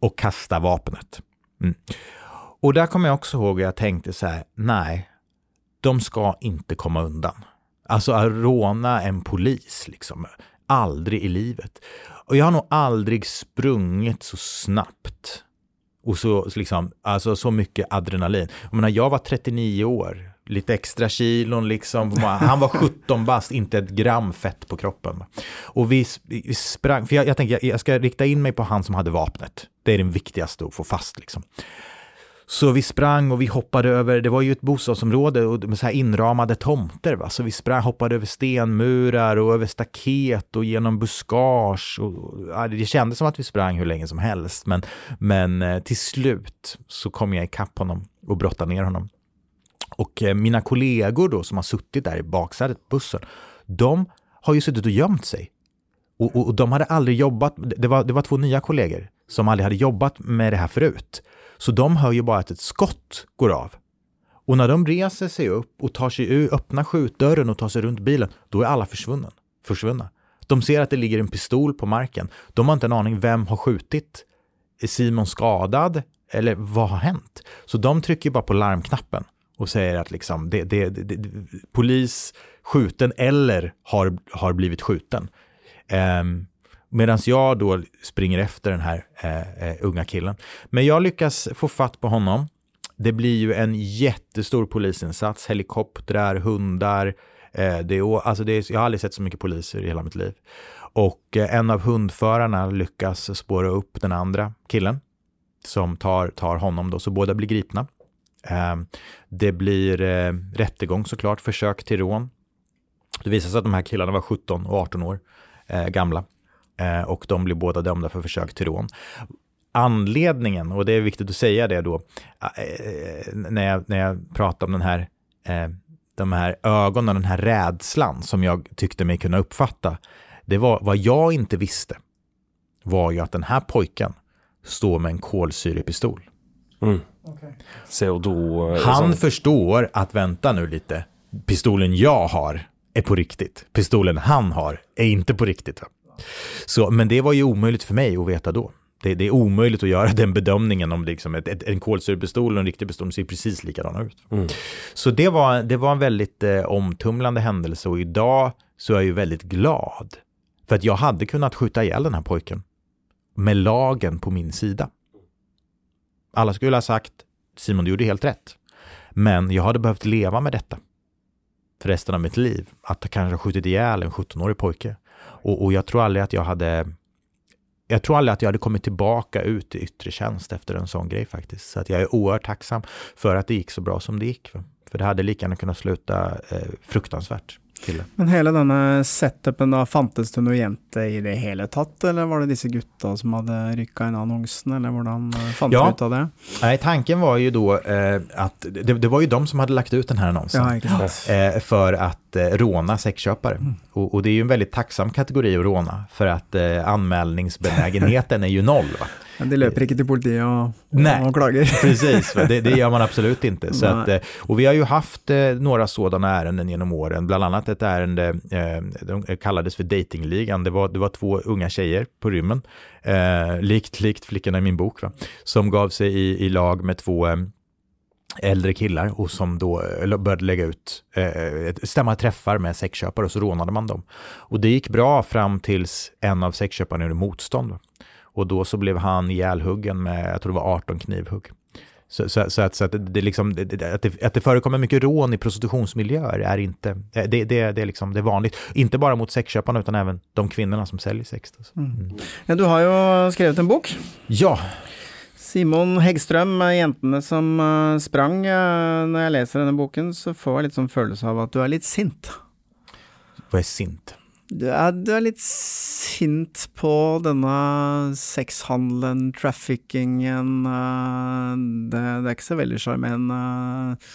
och kastar vapnet. Mm. Och där kommer jag också ihåg att jag tänkte så här, nej, de ska inte komma undan. Alltså att råna en polis, liksom. Aldrig i livet. Och jag har nog aldrig sprungit så snabbt och så, liksom, alltså så mycket adrenalin. Jag, menar, jag var 39 år, lite extra kilon liksom. Han var 17 bast, inte ett gram fett på kroppen. Och vi, vi sprang, för jag, jag tänker jag, jag ska rikta in mig på han som hade vapnet. Det är den viktigaste att få fast liksom. Så vi sprang och vi hoppade över, det var ju ett bostadsområde med så här inramade tomter. Va? Så vi sprang, hoppade över stenmurar och över staket och genom buskage. Och, ja, det kändes som att vi sprang hur länge som helst. Men, men eh, till slut så kom jag ikapp honom och brottade ner honom. Och eh, mina kollegor då som har suttit där i baksätet på bussen, de har ju suttit och gömt sig. Och, och, och de hade aldrig jobbat, det var, det var två nya kollegor som aldrig hade jobbat med det här förut. Så de hör ju bara att ett skott går av. Och när de reser sig upp och tar sig ur, öppnar skjutdörren och tar sig runt bilen, då är alla försvunnen, försvunna. De ser att det ligger en pistol på marken. De har inte en aning vem har skjutit. Är Simon skadad? Eller vad har hänt? Så de trycker bara på larmknappen och säger att liksom, det, det, det, polis skjuten eller har, har blivit skjuten. Um, Medan jag då springer efter den här eh, eh, unga killen. Men jag lyckas få fatt på honom. Det blir ju en jättestor polisinsats, helikoptrar, hundar. Eh, det är, alltså det är, jag har aldrig sett så mycket poliser i hela mitt liv. Och eh, en av hundförarna lyckas spåra upp den andra killen som tar, tar honom då, så båda blir gripna. Eh, det blir eh, rättegång såklart, försök till rån. Det visar sig att de här killarna var 17 och 18 år eh, gamla. Eh, och de blir båda dömda för försök till rån. Anledningen, och det är viktigt att säga det då, eh, när jag, när jag pratar om den här, eh, de här ögonen, den här rädslan som jag tyckte mig kunna uppfatta, det var vad jag inte visste var ju att den här pojken står med en kolsyrepistol. Mm. Okay. Så då, Han så... förstår att vänta nu lite, pistolen jag har är på riktigt. Pistolen han har är inte på riktigt. Så, men det var ju omöjligt för mig att veta då. Det, det är omöjligt att göra den bedömningen om liksom ett, ett, en kolsyrepistol och en riktig pistol ser precis likadana ut. Mm. Så det var, det var en väldigt eh, omtumlande händelse och idag så är jag ju väldigt glad. För att jag hade kunnat skjuta ihjäl den här pojken med lagen på min sida. Alla skulle ha sagt Simon, du gjorde helt rätt. Men jag hade behövt leva med detta för resten av mitt liv. Att kanske ha skjutit ihjäl en 17-årig pojke. Och, och jag tror aldrig att jag hade jag tror aldrig att jag hade kommit tillbaka ut i yttre tjänst efter en sån grej faktiskt. Så att jag är oerhört tacksam för att det gick så bra som det gick. För det hade lika gärna kunnat sluta eh, fruktansvärt. Men hela denne setupen, da, fantes det noe jente i det hele tatt, eller var det disse gutta som hade rykka inn annonsen, eller hvordan eh, fant ja. du ut av det? Nej, tanken var ju då eh, att det, det, var ju de som hade lagt ut den här annonsen ja, eh, för att eh, råna sexköpare. Mm. Och, och, det är ju en väldigt tacksam kategori att råna, för att eh, anmälningsbenägenheten är ju noll. Men det löper inte till politiet och, Nej, och klagar. precis. Det, det, gör man absolut inte. Så att, eh, och vi har ju haft eh, några sådana ärenden genom åren, bland annat ett ärende, eh, de kallades för datingligan. Det var, det var två unga tjejer på rymmen, eh, likt, likt flickorna i min bok, va? som gav sig i, i lag med två äldre killar och som då började lägga ut, eh, stämma träffar med sexköpare och så rånade man dem. Och det gick bra fram tills en av sexköparna gjorde motstånd. Och då så blev han ihjälhuggen med, jag tror det var 18 knivhugg. Så, så, så, att, så att, det liksom, att, det, att det förekommer mycket rån i prostitutionsmiljöer är inte, det, det, det, är liksom, det är vanligt. Inte bara mot sexköparna utan även de kvinnorna som säljer sex. Mm. Mm. Ja, du har ju skrivit en bok. Ja. Simon Häggström, jentene som eh, sprang. Eh, Når jeg leser denne boken, så får jeg litt sånn følelse av at du er litt sint. Hva er sint? Du er, du er litt sint på denne sexhandelen, traffickingen eh, det, det, er ikke så veldig sjarmerende eh,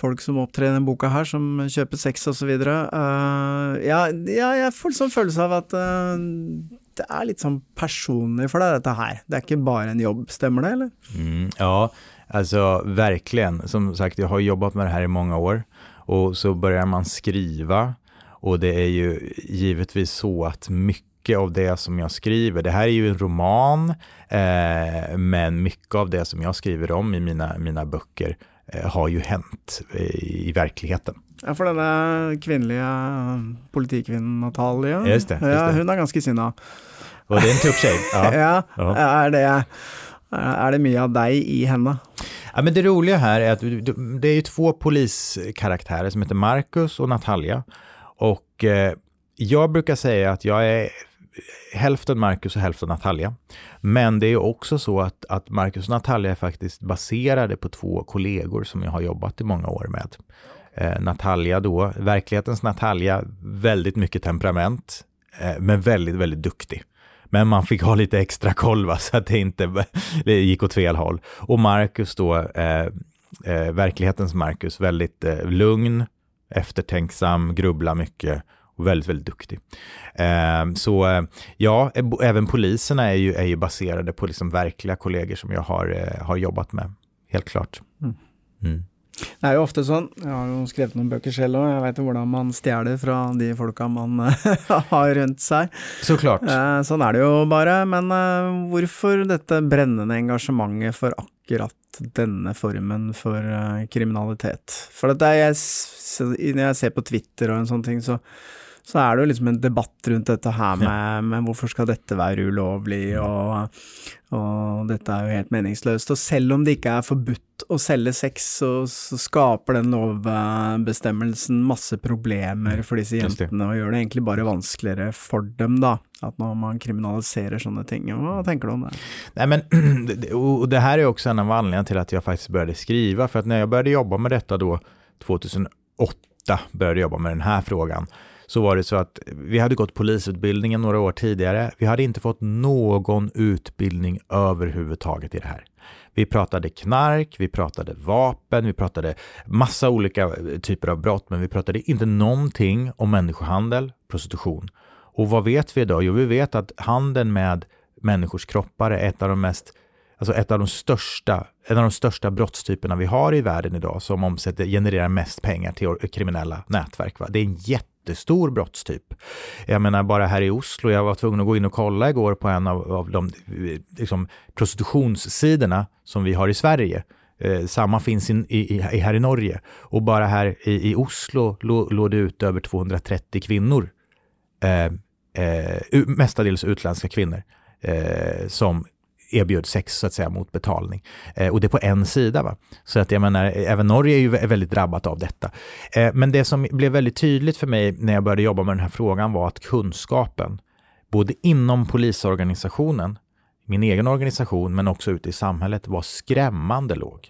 folk som opptrer i denne boka her, som kjøper sex osv. Uh, eh, ja, ja, jeg får sånn følelse av at det är lite sånn personligt för deg, det här. Det är inte bara en jobb, stämmer det eller? Mm, ja, altså verkligen. Som sagt, jag har jobbat med det här i många år och så börjar man skriva och det är ju givetvis så att mycket av det som jag skriver, det här är ju en roman, eh, men mycket av det som jag skriver om i mina, mina böcker eh, har ju hänt i, i verkligen. Ja, for denne kvinnelige politikvinnen Natalia, just det, just det. Ja, hun er ganske sinna. Och det är en tuff tjej. Ja, ja. Är, det, är det mycket av dig i henne? Ja, men det roliga här är att det är ju två poliskaraktärer som heter Marcus och Natalia. Och eh, jag brukar säga att jag är hälften Marcus och hälften Natalia. Men det är också så att, att Marcus och Natalia är faktiskt baserade på två kollegor som jag har jobbat i många år med. Eh, Natalia då, verklighetens Natalia, väldigt mycket temperament, eh, men väldigt, väldigt duktig. Men man fick ha lite extra koll va, så att det inte det gick åt fel håll. Och Marcus då, eh, eh, verklighetens Marcus, väldigt eh, lugn, eftertänksam, grubblar mycket och väldigt, väldigt duktig. Eh, så eh, ja, även poliserna är ju, är ju baserade på liksom verkliga kollegor som jag har, eh, har jobbat med, helt klart. Mm. Mm. Det er jo ofte sånn, jeg har jo skrevet noen bøker selv òg, jeg vet hvordan man stjeler fra de folka man har rundt seg. Så klart. Eh, sånn er det jo bare. Men eh, hvorfor dette brennende engasjementet for akkurat denne formen for eh, kriminalitet? For at jeg, når jeg ser på Twitter og en sånn ting, så så er det jo liksom en debatt rundt dette her med, med hvorfor skal dette være ulovlig, og, og, dette er jo helt meningsløst. Og selv om det ikke er forbudt å selge sex, så, så skaper den lovbestemmelsen masse problemer for disse jentene, og gjør det egentlig bare vanskeligere for dem, da. Att man kriminaliserar sådana ting. Vad tänker du om det? Nej, men, och det här är också en av anledningarna till att jag faktiskt började skriva. För att när jag började jobba med detta då, 2008, började jobba med den här frågan, så var det så att vi hade gått polisutbildningen några år tidigare. Vi hade inte fått någon utbildning överhuvudtaget i det här. Vi pratade knark, vi pratade vapen, vi pratade massa olika eh, typer av brott, men vi pratade inte någonting om människohandel, prostitution. Och vad vet vi idag? Jo, vi vet att handeln med människors kroppar är ett av de mest alltså ett av de största, en av de största brottstyperna vi har i världen idag som omsätter, genererar mest pengar till kriminella nätverk. Va? Det är en jätte jättestor brottstyp. Jag menar bara här i Oslo, jag var tvungen att gå in och kolla igår på en av, av de liksom, prostitutionssidorna som vi har i Sverige. Eh, samma finns in, i, i, här i Norge. Och bara här i, i Oslo låg det ut över 230 kvinnor, eh, eh, mestadels utländska kvinnor, eh, som erbjöd sex så att säga mot betalning. Eh, och det är på en sida. Va? Så att jag menar, även Norge är ju väldigt drabbat av detta. Eh, men det som blev väldigt tydligt för mig när jag började jobba med den här frågan var att kunskapen, både inom polisorganisationen, min egen organisation, men också ute i samhället, var skrämmande låg.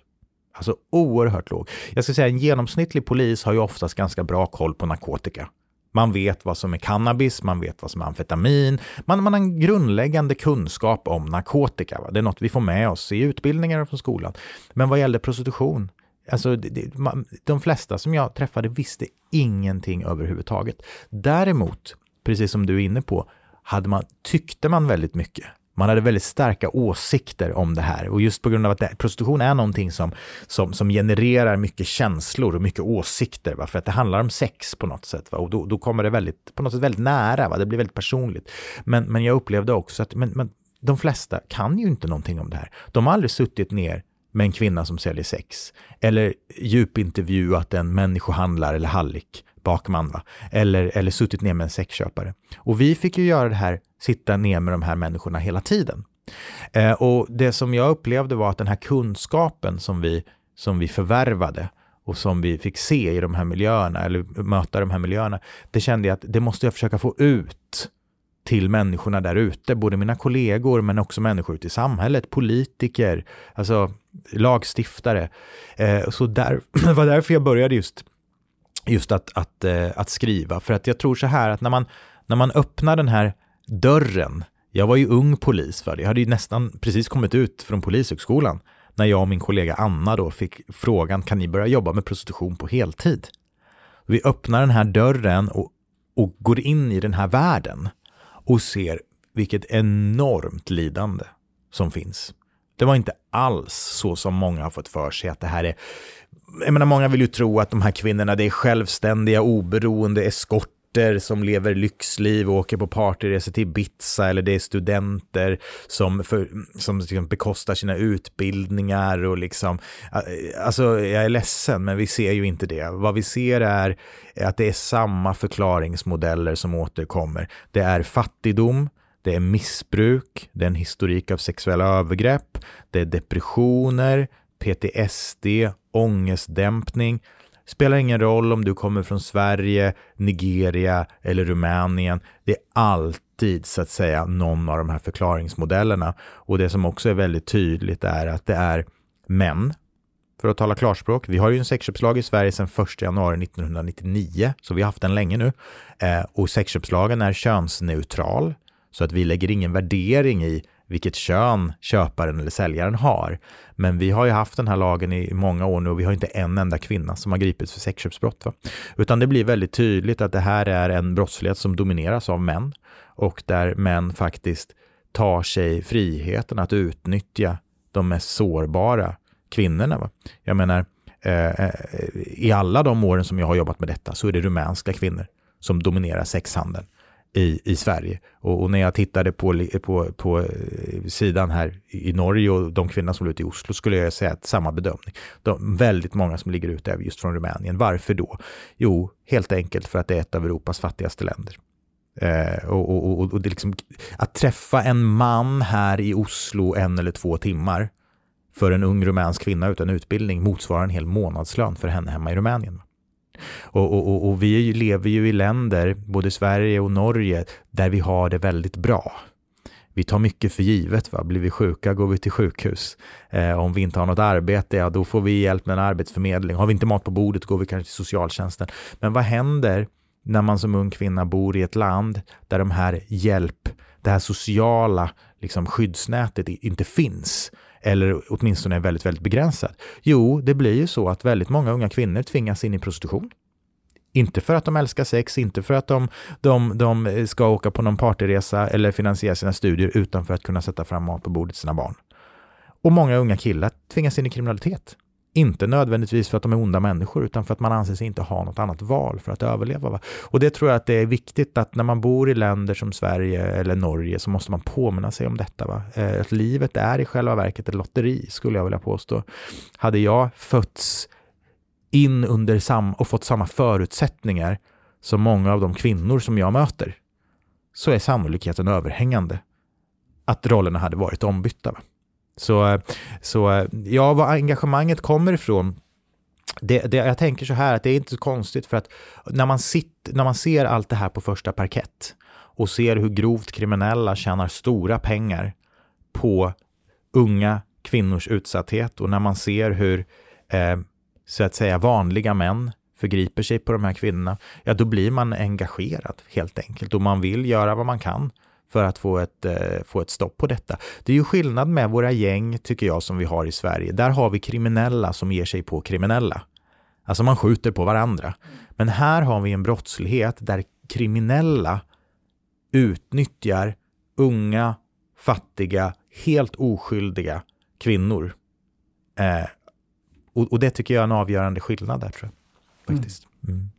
Alltså oerhört låg. Jag ska säga en genomsnittlig polis har ju oftast ganska bra koll på narkotika. Man vet vad som är cannabis, man vet vad som är amfetamin, man, man har en grundläggande kunskap om narkotika. Va? Det är något vi får med oss i utbildningar från skolan. Men vad gäller prostitution, alltså det, det, man, de flesta som jag träffade visste ingenting överhuvudtaget. Däremot, precis som du är inne på, hade man, tyckte man väldigt mycket. Man hade väldigt starka åsikter om det här och just på grund av att det, prostitution är någonting som, som, som genererar mycket känslor och mycket åsikter, va? för att det handlar om sex på något sätt. Va? Och då, då kommer det väldigt, på något sätt väldigt nära, va? det blir väldigt personligt. Men, men jag upplevde också att men, men de flesta kan ju inte någonting om det här. De har aldrig suttit ner med en kvinna som säljer sex. Eller djupintervjuat en människohandlare eller hallick, bakman, va? Eller, eller suttit ner med en sexköpare. Och vi fick ju göra det här, sitta ner med de här människorna hela tiden. Eh, och det som jag upplevde var att den här kunskapen som vi, som vi förvärvade och som vi fick se i de här miljöerna, eller möta de här miljöerna, det kände jag att det måste jag försöka få ut till människorna där ute, både mina kollegor men också människor ute i samhället, politiker, alltså lagstiftare. Eh, så där det var därför jag började just, just att, att, eh, att skriva, för att jag tror så här att när man, när man öppnar den här dörren, jag var ju ung polis för det, jag hade ju nästan precis kommit ut från polishögskolan när jag och min kollega Anna då fick frågan, kan ni börja jobba med prostitution på heltid? Vi öppnar den här dörren och, och går in i den här världen och ser vilket enormt lidande som finns. Det var inte alls så som många har fått för sig att det här är jag menar, många vill ju tro att de här kvinnorna det är självständiga, oberoende eskorter som lever lyxliv och åker på partyresor till Ibiza eller det är studenter som, för, som liksom bekostar sina utbildningar och liksom, alltså jag är ledsen men vi ser ju inte det. Vad vi ser är att det är samma förklaringsmodeller som återkommer. Det är fattigdom, det är missbruk, det är en historik av sexuella övergrepp, det är depressioner, PTSD, ångestdämpning. Spelar ingen roll om du kommer från Sverige, Nigeria eller Rumänien. Det är alltid så att säga någon av de här förklaringsmodellerna. Och det som också är väldigt tydligt är att det är män, för att tala klarspråk. Vi har ju en sexköpslag i Sverige sedan 1 januari 1999, så vi har haft den länge nu. Eh, och sexköpslagen är könsneutral, så att vi lägger ingen värdering i vilket kön köparen eller säljaren har. Men vi har ju haft den här lagen i många år nu och vi har inte en enda kvinna som har gripits för sexköpsbrott. Va? Utan det blir väldigt tydligt att det här är en brottslighet som domineras av män och där män faktiskt tar sig friheten att utnyttja de mest sårbara kvinnorna. Va? Jag menar, eh, eh i alla de åren som jag har jobbat med detta så är det rumänska kvinnor som dominerar sexhandeln i, i Sverige. Och, och, när jag tittade på, på, på eh, sidan här i Norge och de kvinnor som låg ute i Oslo skulle jag säga att samma bedömning. De, väldigt många som ligger ute är just från Rumänien. Varför då? Jo, helt enkelt för att det är ett av Europas fattigaste länder. Eh, och, och, och, det liksom, att träffa en man här i Oslo en eller två timmar för en ung rumänsk kvinna utan utbildning motsvarar en hel månadslön för henne hemma i Rumänien. Och, och, och, vi lever ju i länder, både Sverige och Norge, där vi har det väldigt bra. Vi tar mycket för givet. Va? Blir vi sjuka går vi till sjukhus. Eh, om vi inte har något arbete, ja då får vi hjälp med en arbetsförmedling. Har vi inte mat på bordet går vi kanske till socialtjänsten. Men vad händer när man som ung kvinna bor i ett land där de här hjälp, det här sociala liksom, skyddsnätet inte finns? Eller åtminstone är väldigt, väldigt begränsad? Jo, det blir ju så att väldigt många unga kvinnor tvingas in i prostitution. Inte för att de älskar sex, inte för att de, de, de ska åka på någon partyresa eller finansiera sina studier, utan för att kunna sätta fram mat på bordet till sina barn. Och många unga killar tvingas in i kriminalitet. Inte nödvändigtvis för att de är onda människor, utan för att man anser sig inte ha något annat val för att överleva. Va? Och det tror jag att det är viktigt att när man bor i länder som Sverige eller Norge så måste man påminna sig om detta. Va? Eh, att livet är i själva verket ett lotteri, skulle jag vilja påstå. Hade jag fötts in under sam och fått samma förutsättningar som många av de kvinnor som jag möter, så är sannolikheten överhängande att rollerna hade varit ombytta. Va? Så, eh, så eh, ja, var engagemanget kommer ifrån, det, det, jag tänker så här att det är inte så konstigt för att när man, sitter, när man ser allt det här på första parkett och ser hur grovt kriminella tjänar stora pengar på unga kvinnors utsatthet och när man ser hur eh, så att säga vanliga män förgriper sig på de här kvinnorna, ja då blir man engagerad helt enkelt och man vill göra vad man kan för att få ett, eh, få ett stopp på detta. Det är ju skillnad med våra gäng, tycker jag, som vi har i Sverige. Där har vi kriminella som ger sig på kriminella. Alltså man skjuter på varandra. Men här har vi en brottslighet där kriminella utnyttjar unga, fattiga, helt oskyldiga kvinnor. Eh, och, och, det tycker jag är en avgörande skillnad där, tror jag. Faktiskt. Mm.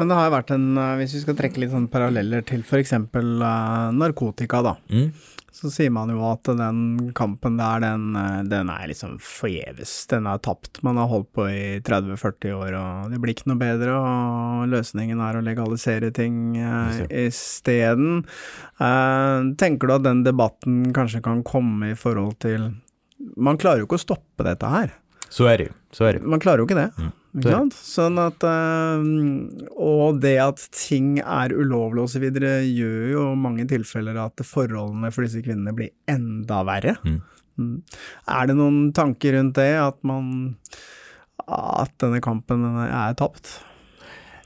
Men det har vært en, eh, hvis vi skal trekke litt sånn paralleller til f.eks. Uh, narkotika, da. Mm. Så sier man jo at den kampen der, den, eh, den er liksom forgjeves. Den er tapt. Man har holdt på i 30-40 år, og det blir ikke noe bedre. Og løsningen er å legalisere ting uh, isteden. Uh, tenker du at den debatten kanskje kan komme i forhold til Man klarer jo ikke å stoppe dette her. Så er det jo. Man klarer jo ikke det. Mm. Ikke sant? Sånn at uh, Og det at ting er ulovlig osv., gjør jo mange tilfeller at forholdene for disse kvinnene blir enda verre. Mm. Mm. Er det noen tanker rundt det, at man At denne kampen är tapt?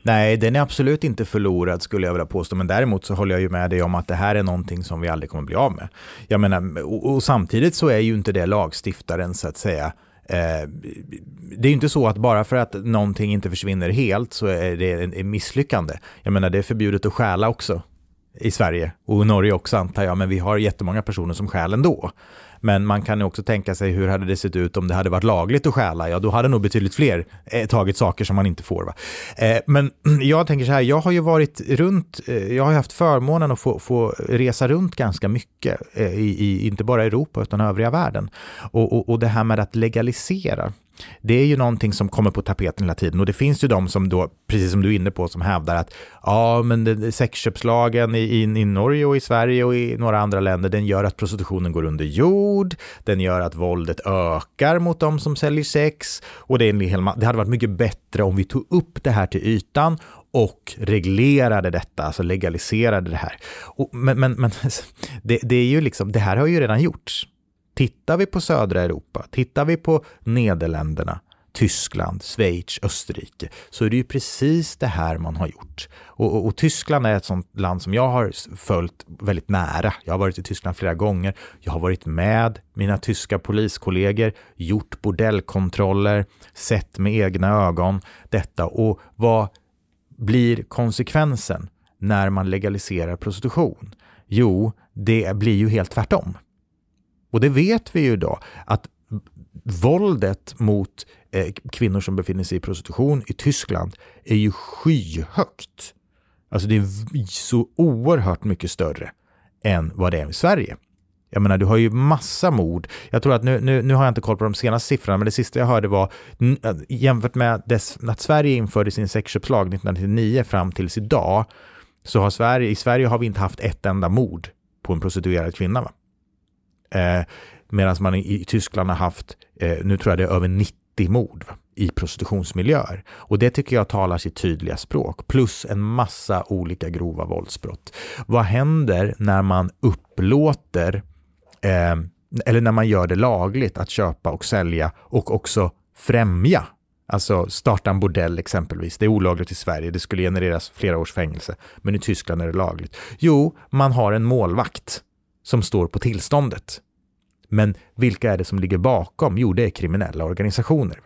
Nej, den är absolut inte förlorad skulle jag vilja påstå, men däremot så håller jag ju med dig om att det här är någonting som vi aldrig kommer bli av med. Jag menar, och, och samtidigt så är ju inte det lagstiftaren så att säga Eh, Eh, det är inte så att bara för att någonting inte försvinner helt så är det en misslyckande. Jag menar, det är förbjudet att stjäla också i Sverige och i Norge också antar jag, men vi har jättemånga personer som stjäl ändå. Men man kan ju också tänka sig hur hade det sett ut om det hade varit lagligt att stjäla? Ja, då hade nog betydligt fler eh, tagit saker som man inte får. Va? Eh, men jag tänker så här, jag har ju varit runt, eh, jag har haft förmånen att få, få resa runt ganska mycket, eh, i, i, inte bara Europa utan övriga världen. Och, och, och det här med att legalisera, det är ju någonting som kommer på tapeten hela tiden och det finns ju de som då, precis som du är inne på, som hävdar att ja, men sexköpslagen i, i, i Norge och i Sverige och i några andra länder, den gör att prostitutionen går under jord, den gör att våldet ökar mot de som säljer sex och det, är en hel, det hade varit mycket bättre om vi tog upp det här till ytan och reglerade detta, alltså legaliserade det här. Och, men men, men det, det, är ju liksom, det här har ju redan gjorts. Tittar vi på södra Europa, tittar vi på Nederländerna, Tyskland, Schweiz, Österrike, så är det ju precis det här man har gjort. Och, och, och, Tyskland är ett sånt land som jag har följt väldigt nära. Jag har varit i Tyskland flera gånger. Jag har varit med mina tyska poliskollegor, gjort bordellkontroller, sett med egna ögon detta. Och vad blir konsekvensen när man legaliserar prostitution? Jo, det blir ju helt tvärtom. Och det vet vi ju idag, att våldet mot eh, kvinnor som befinner sig i prostitution i Tyskland är ju skyhögt. Alltså det är så oerhört mycket större än vad det är i Sverige. Jag menar, du har ju massa mord. Jag tror att nu, nu, nu har jag inte koll på de senaste siffrorna, men det sista jag hörde var äh, jämfört med dess, att Sverige införde sin sexköpslag 1999 fram tills idag, så har Sverige, i Sverige har vi inte haft ett enda mord på en prostituerad kvinna. Va? Eh, Medan man i, i, Tyskland har haft, eh, nu tror jag det är över 90 mord va, i prostitutionsmiljöer. Och det tycker jag talar sitt tydliga språk. Plus en massa olika grova våldsbrott. Vad händer när man upplåter eh, eller när man gör det lagligt att köpa och sälja och också främja Alltså starta en bordell exempelvis. Det är olagligt i Sverige. Det skulle genereras flera års fängelse. Men i Tyskland är det lagligt. Jo, man har en målvakt som står på tillståndet. Men vilka är det som ligger bakom? Jo, det är kriminella organisationer.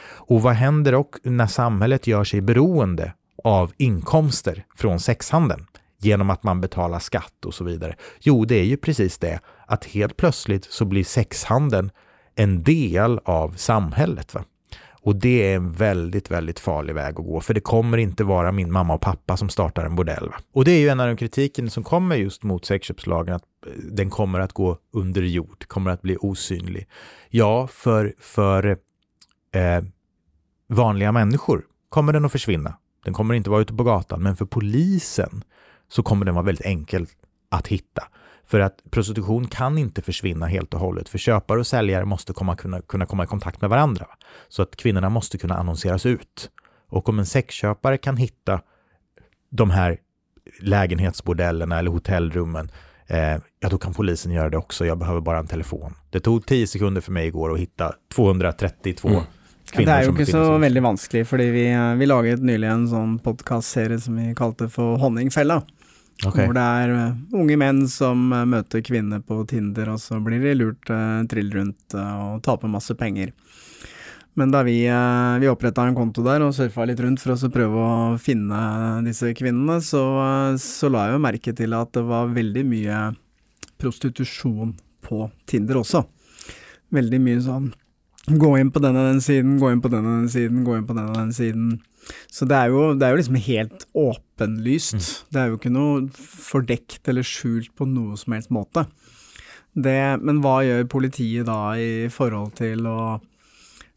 Och vad händer och när samhället gör sig beroende av inkomster från sexhandeln genom att man betalar skatt och så vidare? Jo, det är ju precis det att helt plötsligt så blir sexhandeln en del av samhället. Va? Och det är en väldigt, väldigt farlig väg att gå, för det kommer inte vara min mamma och pappa som startar en bordell. Va? Och det är ju en av de kritiken som kommer just mot sexköpslagen, att den kommer att gå under jord, kommer att bli osynlig. Ja, för, för eh, vanliga människor kommer den att försvinna. Den kommer inte vara ute på gatan, men för polisen så kommer den vara väldigt enkel att hitta. För att prostitution kan inte försvinna helt och hållet, för köpare och säljare måste komma, kunna, kunna komma i kontakt med varandra. Så att kvinnorna måste kunna annonseras ut. Och om en sexköpare kan hitta de här lägenhetsbordellerna eller hotellrummen, eh, ja då kan polisen göra det också. Jag behöver bara en telefon. Det tog tio sekunder för mig igår att hitta 232 mm. Det är ju inte så väldigt vanskligt, för vi, vi laget nyligen en sån podcastserie som vi kallade för Honningfälla. Okay. Hvor det er uh, unge menn som uh, møter kvinner på Tinder, og så blir de lurt uh, trill rundt og taper masse penger. Men da vi, vi oppretta en konto der og surfa litt rundt for å prøve å finne disse kvinnene, så, så la jeg jo merke til at det var veldig mye prostitusjon på Tinder også. Veldig mye sånn gå inn på denne den siden, gå inn på denne den siden, gå inn på denne den siden. Så det er jo, det er jo liksom helt åpenlyst. Mm. Det er jo ikke noe fordekt eller skjult på noe som helst måte. Det, men hva gjør politiet da i forhold til å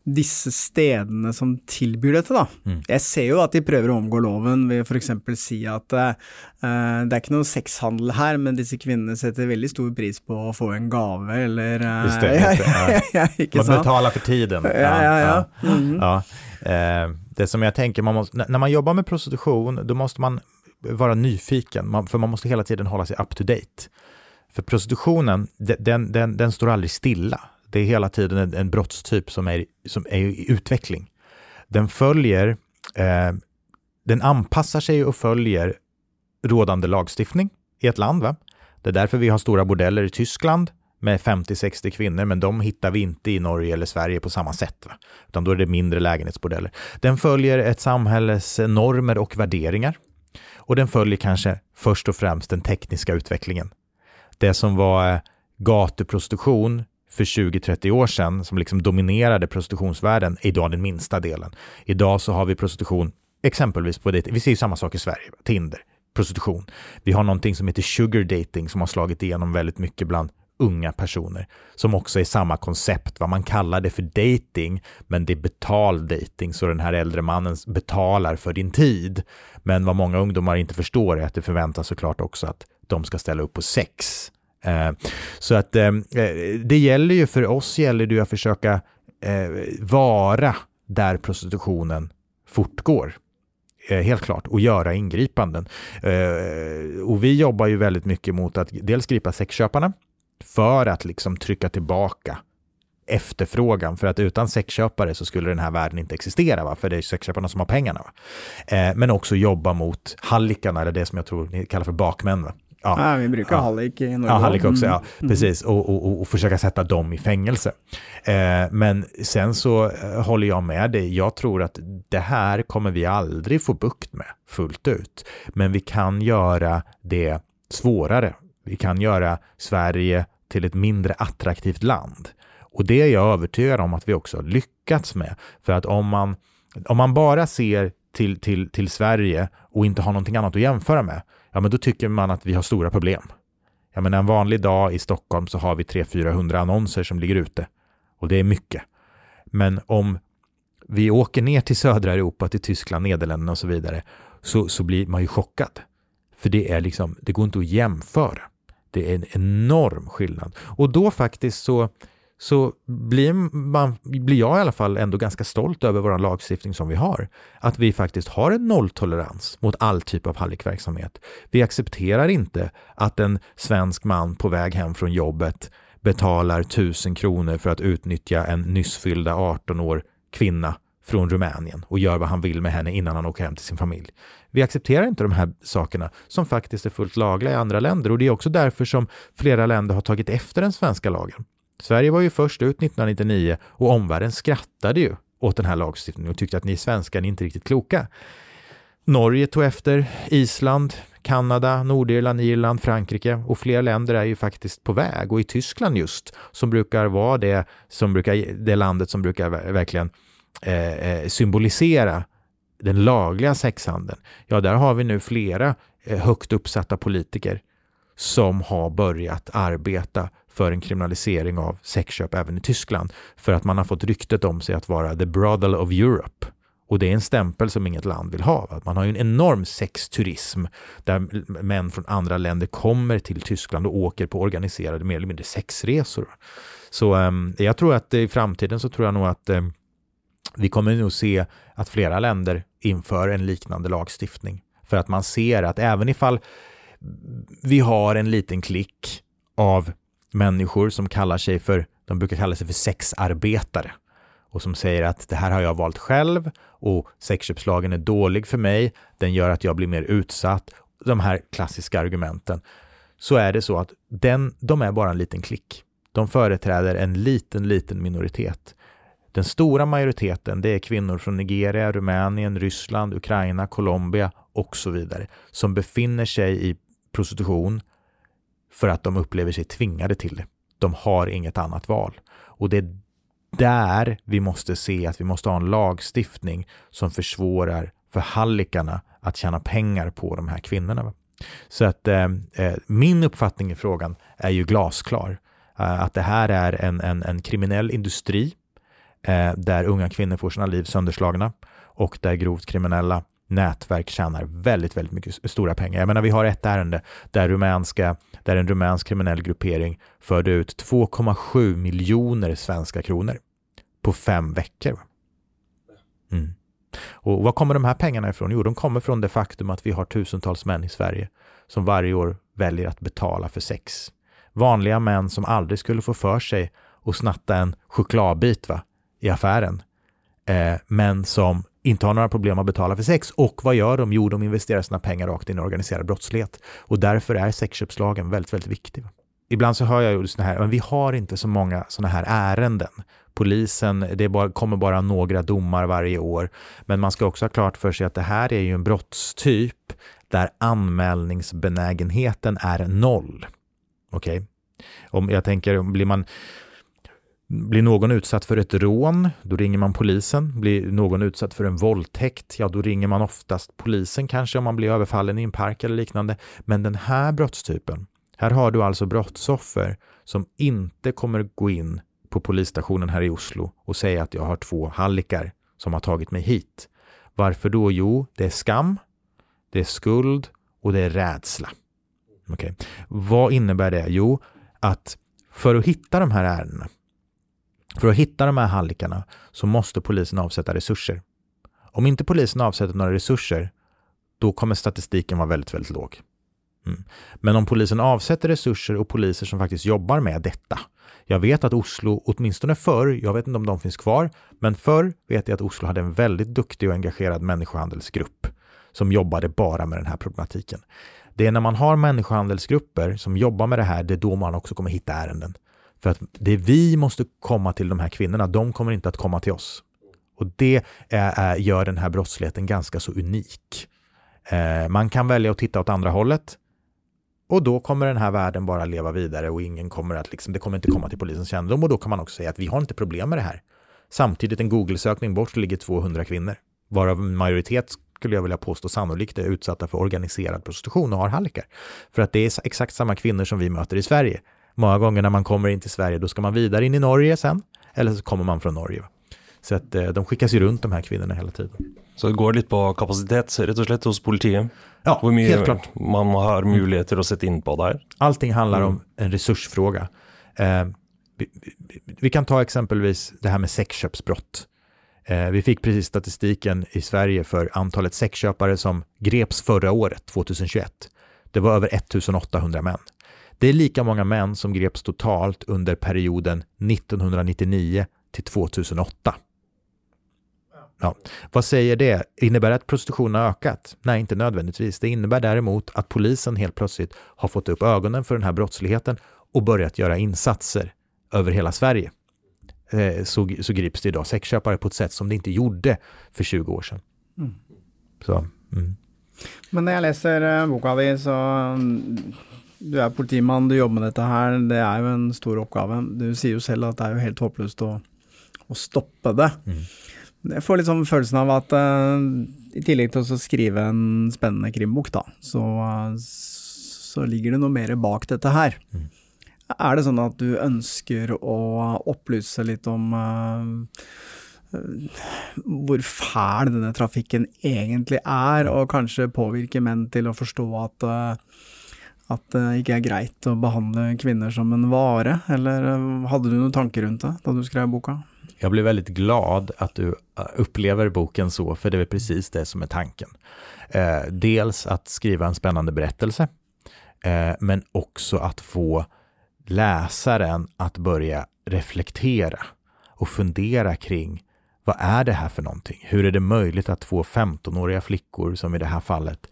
disse stedene som tilbyr dette, da. Mm. Jeg ser jo at de prøver å omgå loven ved f.eks. si at uh, det er ikke noe sexhandel her, men disse kvinnene setter veldig stor pris på å få en gave, eller uh, Just det, just det. Ja. Man betaler for tiden. Ja, ja, ja. Mm. ja. Eh, det som jag tänker, man måste, när man jobbar med prostitution, då måste man vara nyfiken, man, för man måste hela tiden hålla sig up to date. För prostitutionen, den, den, den står aldrig stilla. Det är hela tiden en, en brottstyp som är, som är i utveckling. Den följer, eh, den anpassar sig och följer rådande lagstiftning i ett land. Va? Det är därför vi har stora bordeller i Tyskland med 50-60 kvinnor, men de hittar vi inte i Norge eller Sverige på samma sätt. Va? Utan då är det mindre lägenhetsbordeller. Den följer ett samhälles normer och värderingar. Och den följer kanske först och främst den tekniska utvecklingen. Det som var eh, gatuprostitution för 20-30 år sedan som liksom dominerade prostitutionsvärlden är idag den minsta delen. Idag så har vi prostitution exempelvis på det. Vi ser ju samma sak i Sverige, Tinder, prostitution. Vi har någonting som heter sugar dating som har slagit igenom väldigt mycket bland unga personer som också är samma koncept. Vad man kallar det för dating, men det är betald dating, så den här äldre mannen betalar för din tid. Men vad många ungdomar inte förstår är att det förväntas såklart också att de ska ställa upp på sex Eh, så att eh, eh, det gäller ju för oss gäller det att försöka vara där prostitutionen fortgår. Helt klart, och göra ingripanden. Och vi jobbar ju väldigt mycket mot att dels gripa sexköparna för att liksom trycka tillbaka efterfrågan. För att utan sexköpare så skulle den här världen inte existera, va? för det är sexköparna som har pengarna. Va? men också jobba mot hallikarna, eller det som jag tror ni kallar för bakmän. Va? Ja, ja vi brukar ja. hallick i Norge. Ja, hallick också, ja. Mm. Precis, och, och, och, försöka sätta dem i fängelse. Eh, men sen så eh, håller jag med dig. Jag tror att det här kommer vi aldrig få bukt med fullt ut. Men vi kan göra det svårare. Vi kan göra Sverige till ett mindre attraktivt land. Och det är jag övertygad om att vi också har lyckats med. För att om man, om man bara ser till, till, till Sverige och inte har någonting annat att jämföra med, ja men då tycker man att vi har stora problem. Ja men en vanlig dag i Stockholm så har vi 300-400 annonser som ligger ute. Och det är mycket. Men om vi åker ner till södra Europa, till Tyskland, Nederländerna och så vidare, så, så blir man ju chockad. För det är liksom, det går inte att jämföra. Det är en enorm skillnad. Och då faktiskt så så blir, man, blir jag i alla fall ändå ganska stolt över vår lagstiftning som vi har. Att vi faktiskt har en nolltolerans mot all typ av hallickverksamhet. Vi accepterar inte att en svensk man på väg hem från jobbet betalar tusen kronor för att utnyttja en nyss fyllda 18 år kvinna från Rumänien och gör vad han vill med henne innan han åker hem till sin familj. Vi accepterar inte de här sakerna som faktiskt är fullt lagliga i andra länder och det är också därför som flera länder har tagit efter den svenska lagen. Sverige var ju först ut 1999 och omvärlden skrattade ju åt den här lagstiftningen och tyckte att ni svenskar är inte riktigt kloka. Norge tog efter, Island, Kanada, Nordirland, Irland, Frankrike och fler länder är ju faktiskt på väg och i Tyskland just som brukar vara det, som brukar, det landet som brukar verkligen eh, eh, symbolisera den lagliga sexhandeln. Ja, där har vi nu flera eh, högt uppsatta politiker som har börjat arbeta för en kriminalisering av sexköp även i Tyskland. För att man har fått ryktet om sig att vara the brothel of Europe. Och det är en stämpel som inget land vill ha. Man har ju en enorm sexturism där män från andra länder kommer till Tyskland och åker på organiserade mer eller mindre sexresor. Så um, jag tror att i framtiden så tror jag nog att um, vi kommer nog se att flera länder inför en liknande lagstiftning. För att man ser att även ifall vi har en liten klick av människor som kallar sig för, de brukar kalla sig för sexarbetare och som säger att det här har jag valt själv och sexköpslagen är dålig för mig, den gör att jag blir mer utsatt. de här klassiska argumenten, så är det så att den, de är bara en liten klick. De företräder en liten, liten minoritet. Den stora majoriteten det är kvinnor från Nigeria, Rumänien, Ryssland, Ukraina, Colombia och så vidare som befinner sig i prostitution för att de upplever sig tvingade till det. De har inget annat val. Och det är där vi måste se att vi måste ha en lagstiftning som försvårar för hallikarna att tjäna pengar på de här kvinnorna. Så att eh, eh min uppfattning i frågan är ju glasklar. Eh, att det här är en, en, en kriminell industri eh, där unga kvinnor får sina liv sönderslagna och där grovt kriminella nätverk tjänar väldigt, väldigt mycket stora pengar. Jag menar, vi har ett ärende där, rumänska, där en rumänsk kriminell gruppering förde ut 2,7 miljoner svenska kronor på fem veckor. Mm. Och var kommer de här pengarna ifrån? Jo, de kommer från det faktum att vi har tusentals män i Sverige som varje år väljer att betala för sex. Vanliga män som aldrig skulle få för sig att snatta en chokladbit va, i affären, eh, men som inte har några problem att betala för sex. Och vad gör de? Jo, de investerar sina pengar rakt in i organiserad brottslighet. Och därför är sexköpslagen väldigt, väldigt viktig. Ibland så hör jag ju sådana här, men vi har inte så många sådana här ärenden. Polisen, det bara, kommer bara några domar varje år. Men man ska också ha klart för sig att det här är ju en brottstyp där anmälningsbenägenheten är noll. Okej? Okay? Om jag tänker, blir man blir någon utsatt för ett rån, då ringer man polisen. Blir någon utsatt för en våldtäkt, ja då ringer man oftast polisen kanske om man blir överfallen i en park eller liknande. Men den här brottstypen, här har du alltså brottsoffer som inte kommer gå in på polisstationen här i Oslo och säga att jag har två hallickar som har tagit mig hit. Varför då? Jo, det är skam, det är skuld och det är rädsla. Okay. Vad innebär det? Jo, att för att hitta de här ärendena för att hitta de här hallickarna så måste polisen avsätta resurser. Om inte polisen avsätter några resurser, då kommer statistiken vara väldigt, väldigt låg. Mm. Men om polisen avsätter resurser och poliser som faktiskt jobbar med detta. Jag vet att Oslo, åtminstone förr, jag vet inte om de finns kvar, men förr vet jag att Oslo hade en väldigt duktig och engagerad människohandelsgrupp som jobbade bara med den här problematiken. Det är när man har människohandelsgrupper som jobbar med det här, det är då man också kommer hitta ärenden. För att det vi måste komma till de här kvinnorna, de kommer inte att komma till oss. Och det är, är, gör den här brottsligheten ganska så unik. Eh, man kan välja att titta åt andra hållet och då kommer den här världen bara leva vidare och ingen kommer att liksom, det kommer inte komma till polisens kännedom och då kan man också säga att vi har inte problem med det här. Samtidigt en Google-sökning bort ligger 200 kvinnor, varav en majoritet skulle jag vilja påstå sannolikt är utsatta för organiserad prostitution och har hallickar. För att det är exakt samma kvinnor som vi möter i Sverige. Många gånger när man kommer in till Sverige, då ska man vidare in i Norge sen, eller så kommer man från Norge. Så att eh, de skickas ju runt de här kvinnorna hela tiden. Så det går lite på kapacitet, rätt och slett, hos politiet? Ja, Hur mycket helt klart. man har möjligheter att sätta in på det här? Allting handlar om en resursfråga. Eh, vi, vi, vi, kan ta exempelvis det här med sexköpsbrott. Eh, vi fick precis statistiken i Sverige för antalet sexköpare som greps förra året, 2021. Det var över 1800 män. Det är lika många män som greps totalt under perioden 1999 till 2008. Ja. Vad säger det? Innebär det att prostitutionen har ökat? Nej, inte nödvändigtvis. Det innebär däremot att polisen helt plötsligt har fått upp ögonen för den här brottsligheten och börjat göra insatser över hela Sverige. Eh, så, så grips det idag sexköpare på ett sätt som det inte gjorde för 20 år sedan. Mm. Så, mm. Men när jag läser eh, boka di, så du er politimann, du jobber med dette her. Det er jo en stor oppgave. Du sier jo selv at det er jo helt håpløst å, å stoppe det. Mm. Jeg får litt sånn følelsen av at uh, i tillegg til å skrive en spennende krimbok, da, så, uh, så, ligger det noe mer bak dette her. Mm. Er det sånn at du ønsker å opplyse litt om uh, hvor fæl denne trafikken egentlig er, og kanskje påvirke menn til å forstå at at det ikke er greit å behandle kvinner som en vare, eller eh, hadde du noen tanker rundt det da du skrev boka? Jag blir väldigt glad att du eh, upplever boken så, för det är precis det som är tanken. Eh, dels att skriva en spännande berättelse, eh, men också att få läsaren att börja reflektera och fundera kring vad är det här för någonting? Hur är det möjligt att få 15-åriga flickor, som i det här fallet,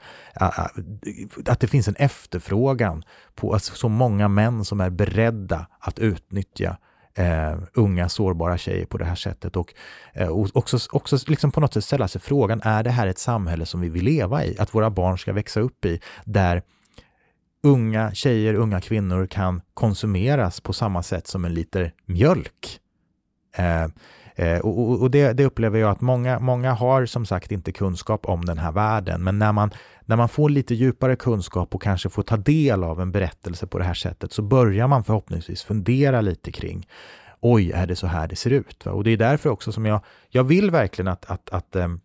att det finns en efterfrågan på alltså, så många män som är beredda att utnyttja eh, unga sårbara tjejer på det här sättet och, eh, och också, också liksom på något sätt ställa sig frågan, är det här ett samhälle som vi vill leva i? Att våra barn ska växa upp i, där unga tjejer, unga kvinnor kan konsumeras på samma sätt som en liter mjölk. Eh, eh, och, och det, det, upplever jag att många, många har som sagt inte kunskap om den här världen, men när man, när man får lite djupare kunskap och kanske får ta del av en berättelse på det här sättet så börjar man förhoppningsvis fundera lite kring oj, är det så här det ser ut? Va? Och det är därför också som jag, jag vill verkligen att, att, att, äm,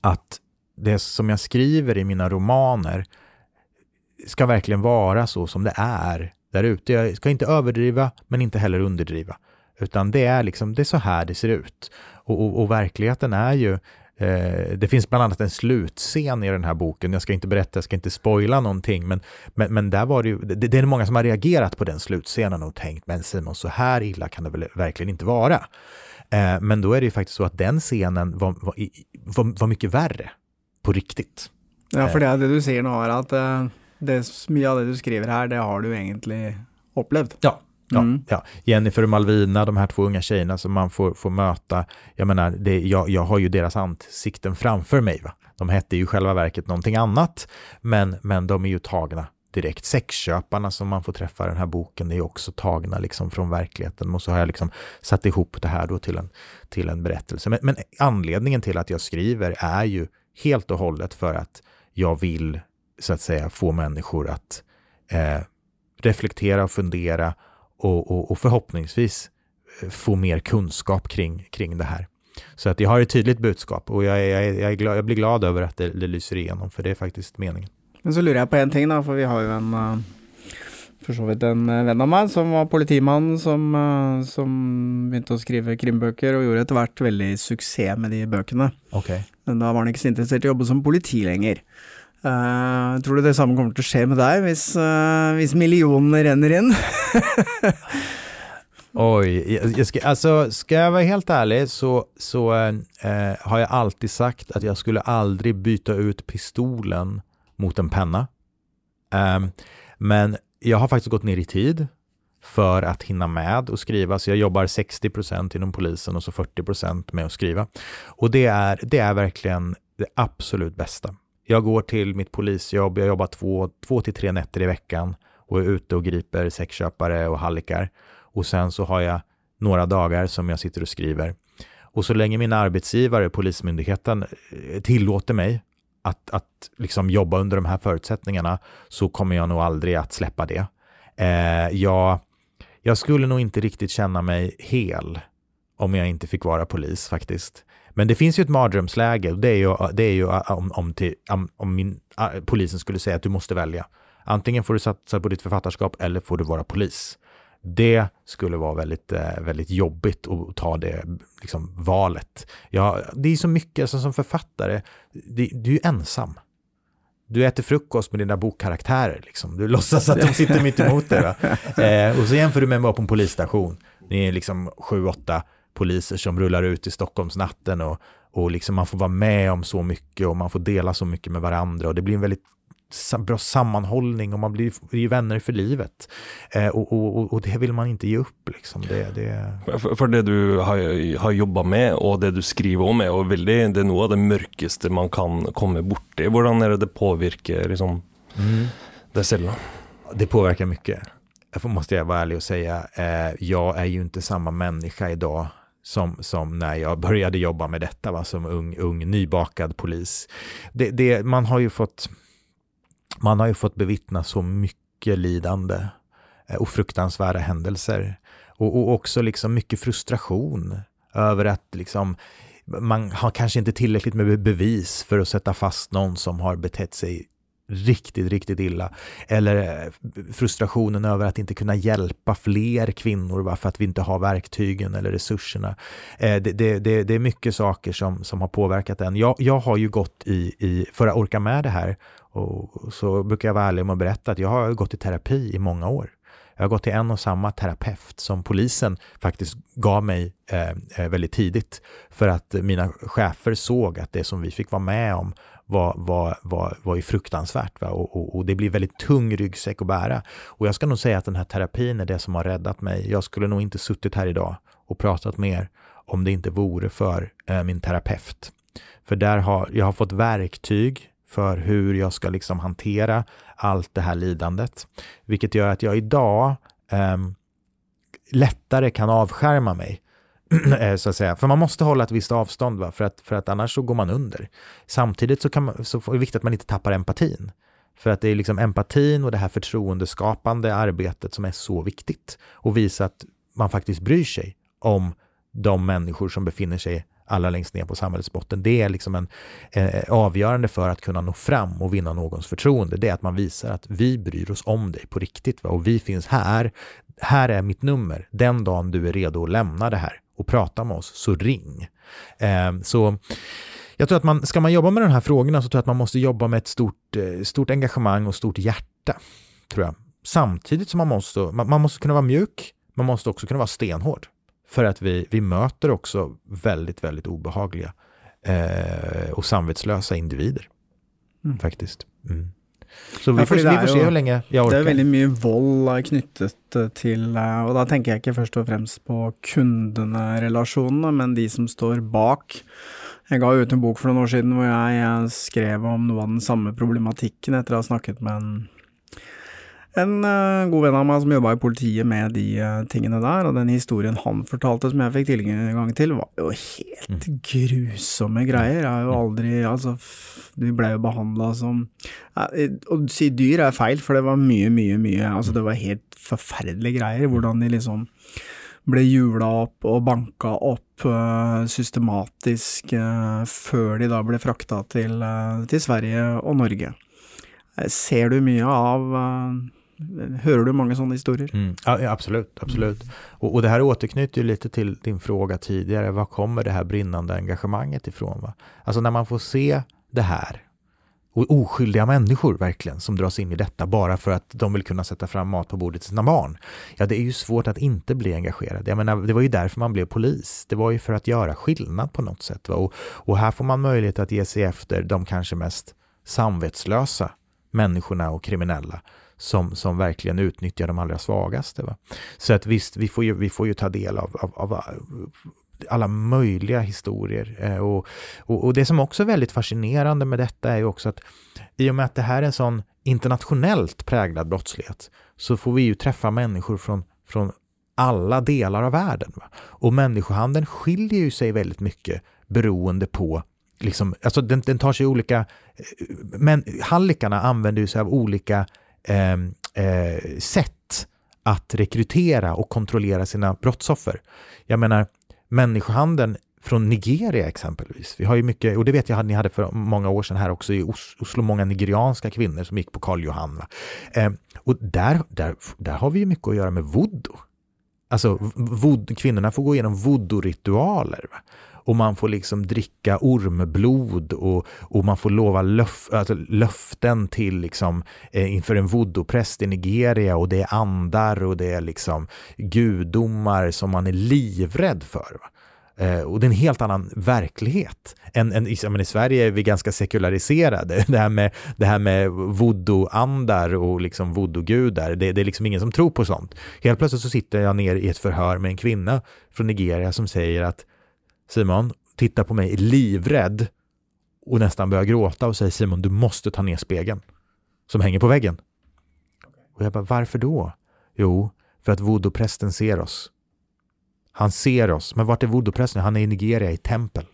att det som jag skriver i mina romaner ska verkligen vara så som det är där ute. Jag ska inte överdriva, men inte heller underdriva. Utan det är liksom, det är så här det ser ut. Och, och, och verkligheten är ju, eh, det finns bland annat en slutscen i den här boken. Jag ska inte berätta, jag ska inte spoila någonting, men, men, men där var det ju, det, det, är många som har reagerat på den slutscenen och tänkt, men Simon, så här illa kan det väl verkligen inte vara. Eh, men då är det ju faktiskt så att den scenen var, var, var, var mycket värre på riktigt. Ja, för det, det du säger nu är att eh, det, mye av det du skriver här, det har du egentligen upplevt. Ja, Ja, mm. ja. Jennifer och Malvina, de här två unga tjejerna som man får, får möta. Jag menar, det, jag, jag har ju deras ansikten framför mig. Va? De hette ju själva verket någonting annat, men, men de är ju tagna direkt. Sexköparna som man får träffa i den här boken är också tagna liksom från verkligheten. Och så har jag liksom satt ihop det här då till en, till en berättelse. Men, men anledningen till att jag skriver är ju helt och hållet för att jag vill så att säga få människor att eh, reflektera och fundera och, och, och, förhoppningsvis eh, få mer kunskap kring, kring det här. Så att jag har ett tydligt budskap och jag, jag, jag, är glad, jag blir glad över att det, det lyser igenom, för det är faktiskt meningen. Men så lurer jag på en ting då, för vi har ju en uh, för så vidt en uh, vän av mig som var politiman som, som begynte å skrive krimbøker og gjorde etter hvert veldig suksess med de bøkene. Okay. Men da var han ikke så interessert i å jobbe som politi lenger. Uh, tror du det samme kommer til å skje med deg hvis, uh, hvis millionene renner inn? Oj, jag ska, alltså, ska jag vara helt ärlig så, så eh, har jag alltid sagt att jag skulle aldrig byta ut pistolen mot en penna. Um, men jag har faktiskt gått ner i tid för att hinna med att skriva, så jag jobbar 60% inom polisen och så 40% med att skriva. Och det är, det är verkligen det absolut bästa. Jag går till mitt polisjobb, jag jobbar två, två till tre nätter i veckan och är ute och griper sexköpare och hallickar. Och sen så har jag några dagar som jag sitter och skriver. Och så länge min arbetsgivare, Polismyndigheten, eh, tillåter mig att, att liksom jobba under de här förutsättningarna så kommer jag nog aldrig att släppa det. Eh, jag, jag skulle nog inte riktigt känna mig hel om jag inte fick vara polis faktiskt. Men det finns ju ett mardrömsläge och det är ju, det är ju om, om, till, om, om min, polisen skulle säga att du måste välja. Antingen får du satsa på ditt författarskap eller får du vara polis. Det skulle vara väldigt, äh, väldigt jobbigt att ta det liksom, valet. Ja, det är så mycket, alltså, som författare, det, du är ju ensam. Du äter frukost med dina bokkaraktärer. Liksom. Du låtsas att de sitter mitt emot dig. Eh, och så jämför du med att vara på en polisstation. Ni är liksom sju, åtta poliser som rullar ut i Stockholmsnatten och, och liksom man får vara med om så mycket och man får dela så mycket med varandra och det blir en väldigt bra sammanhållning och man blir, blir vänner för livet. Eh, och, och, och, det vill man inte ge upp. Liksom. Det, det... För, för, det du har, har jobbat med och det du skriver om är, och väldigt, det är nog av det mörkaste man kan komma bort i. Hur är det det påverkar liksom, mm. det själv? Det påverkar mycket. Måste jag vara ärlig och säga. Eh, jag är ju inte samma människa idag som, som när jag började jobba med detta va, som ung, ung nybakad polis. Det, det, man, har ju fått, man har ju fått bevittna så mycket lidande eh, och fruktansvärda händelser. Och, och också liksom mycket frustration över att liksom, man har kanske inte tillräckligt med bevis för att sätta fast någon som har betett sig riktigt, riktigt illa. Eller eh, frustrationen över att inte kunna hjälpa fler kvinnor va, för att vi inte har verktygen eller resurserna. Eh, det, det, det, det är mycket saker som, som har påverkat en. Jag, jag har ju gått i, i, för att orka med det här, och så brukar jag vara ärlig med att berätta att jag har gått i terapi i många år Jag har gått till en och samma terapeut som polisen faktiskt gav mig eh, eh väldigt tidigt. För att mina chefer såg att det som vi fick vara med om var, var, var, var ju fruktansvärt. Va? Och, och, och, det blir väldigt tung ryggsäck att bära. Och jag ska nog säga att den här terapin är det som har räddat mig. Jag skulle nog inte suttit här idag och pratat med er om det inte vore för eh, min terapeut. För där har jag har fått verktyg för hur jag ska liksom hantera allt det här lidandet. Vilket gör att jag idag eh, lättare kan avskärma mig. Eh, så att säga. För man måste hålla ett visst avstånd, va? För, att, för att annars så går man under. Samtidigt så, kan man, så är det viktigt att man inte tappar empatin. För att det är liksom empatin och det här förtroendeskapande arbetet som är så viktigt. Och visa att man faktiskt bryr sig om de människor som befinner sig allra längst ner på samhällets botten. Det är liksom en eh, avgörande för att kunna nå fram och vinna någons förtroende. Det är att man visar att vi bryr oss om dig på riktigt va? och vi finns här. Här är mitt nummer. Den dagen du är redo att lämna det här och prata med oss, så ring. Eh, så jag tror att man, ska man jobba med de här frågorna så tror jag att man måste jobba med ett stort, eh, stort engagemang och stort hjärta. Tror jag. Samtidigt som man måste, man, man måste kunna vara mjuk, man måste också kunna vara stenhård. För att vi, vi möter också väldigt, väldigt obehagliga eh, och samvetslösa individer. Mm. Faktiskt. Mm. Så vi, ja, får, vi får se hur länge jag orkar. Det är väldigt mycket våld knyttet till, och då tänker jag inte först och främst på kunderelationerna, men de som står bak. Jag gav ut en bok för några år sedan där jag skrev om något av den samma problematiken efter att ha snackat med en en uh, god vän av meg som jobba i politiet med de uh, tingene der, og den historien han fortalte som jeg fikk tilgang til, var jo helt mm. grusomme greier. Jeg har jo aldri Altså, vi ble jo behandla som Å si dyr er feil, for det var mye, mye, mye Altså, det var helt forferdelige greier. Hvordan de liksom ble hjula opp og banka opp uh, systematisk uh, før de da ble frakta til, uh, til Sverige og Norge. Ser du mye av Hör du många sådana historier? Mm. Ja, absolut, absolut. Mm. Och, och, det här återknyter ju lite till din fråga tidigare. Var kommer det här brinnande engagemanget ifrån? Va? Alltså när man får se det här och oskyldiga människor verkligen som dras in i detta bara för att de vill kunna sätta fram mat på bordet till sina barn. Ja, det är ju svårt att inte bli engagerad. Jag menar, det var ju därför man blev polis. Det var ju för att göra skillnad på något sätt. Va? Och, och här får man möjlighet att ge sig efter de kanske mest samvetslösa människorna och kriminella som, som verkligen utnyttjar de allra svagaste. Va? Så att visst, vi får ju, vi får ju ta del av, av, av eh, alla möjliga historier. Eh, och, och, och, det som också är väldigt fascinerande med detta är ju också att i och med att det här är en sån internationellt präglad brottslighet så får vi ju träffa människor från, från alla delar av världen. Va? Och människohandeln skiljer ju sig väldigt mycket beroende på Liksom, alltså den, den tar sig olika, eh, men hallikarna använder sig av olika Ehm, eh, sätt att rekrytera och kontrollera sina brottsoffer. Jag menar, människohandeln från Nigeria exempelvis. Vi har ju mycket, och det vet jag att ni hade för många år sedan här också i Oslo, många nigerianska kvinnor som gick på Karl Johan. Eh, och där, där, där har vi ju mycket att göra med voodoo. Alltså, vod, kvinnorna får gå igenom voodoo-ritualer och man får liksom dricka ormblod och, och man får lova löf, alltså löften till liksom, eh, inför en voodoo-präst i Nigeria och det är andar och det är liksom gudomar som man är livrädd för. Va? Eh, och det är en helt annan verklighet. Än, än, men I Sverige är vi ganska sekulariserade. Det här med, det här med voodoo-andar och liksom voodoo-gudar, det, det, är liksom ingen som tror på sånt. Helt plötsligt så sitter jag ner i ett förhör med en kvinna från Nigeria som säger att Simon tittar på mig livrädd och nästan börjar gråta och säger Simon, du måste ta ner spegeln som hänger på väggen. Och jag bara, varför då? Jo, för att voodoo-prästen ser oss. Han ser oss. Men vart är voodoo-prästen? Han är i Nigeria i tempel.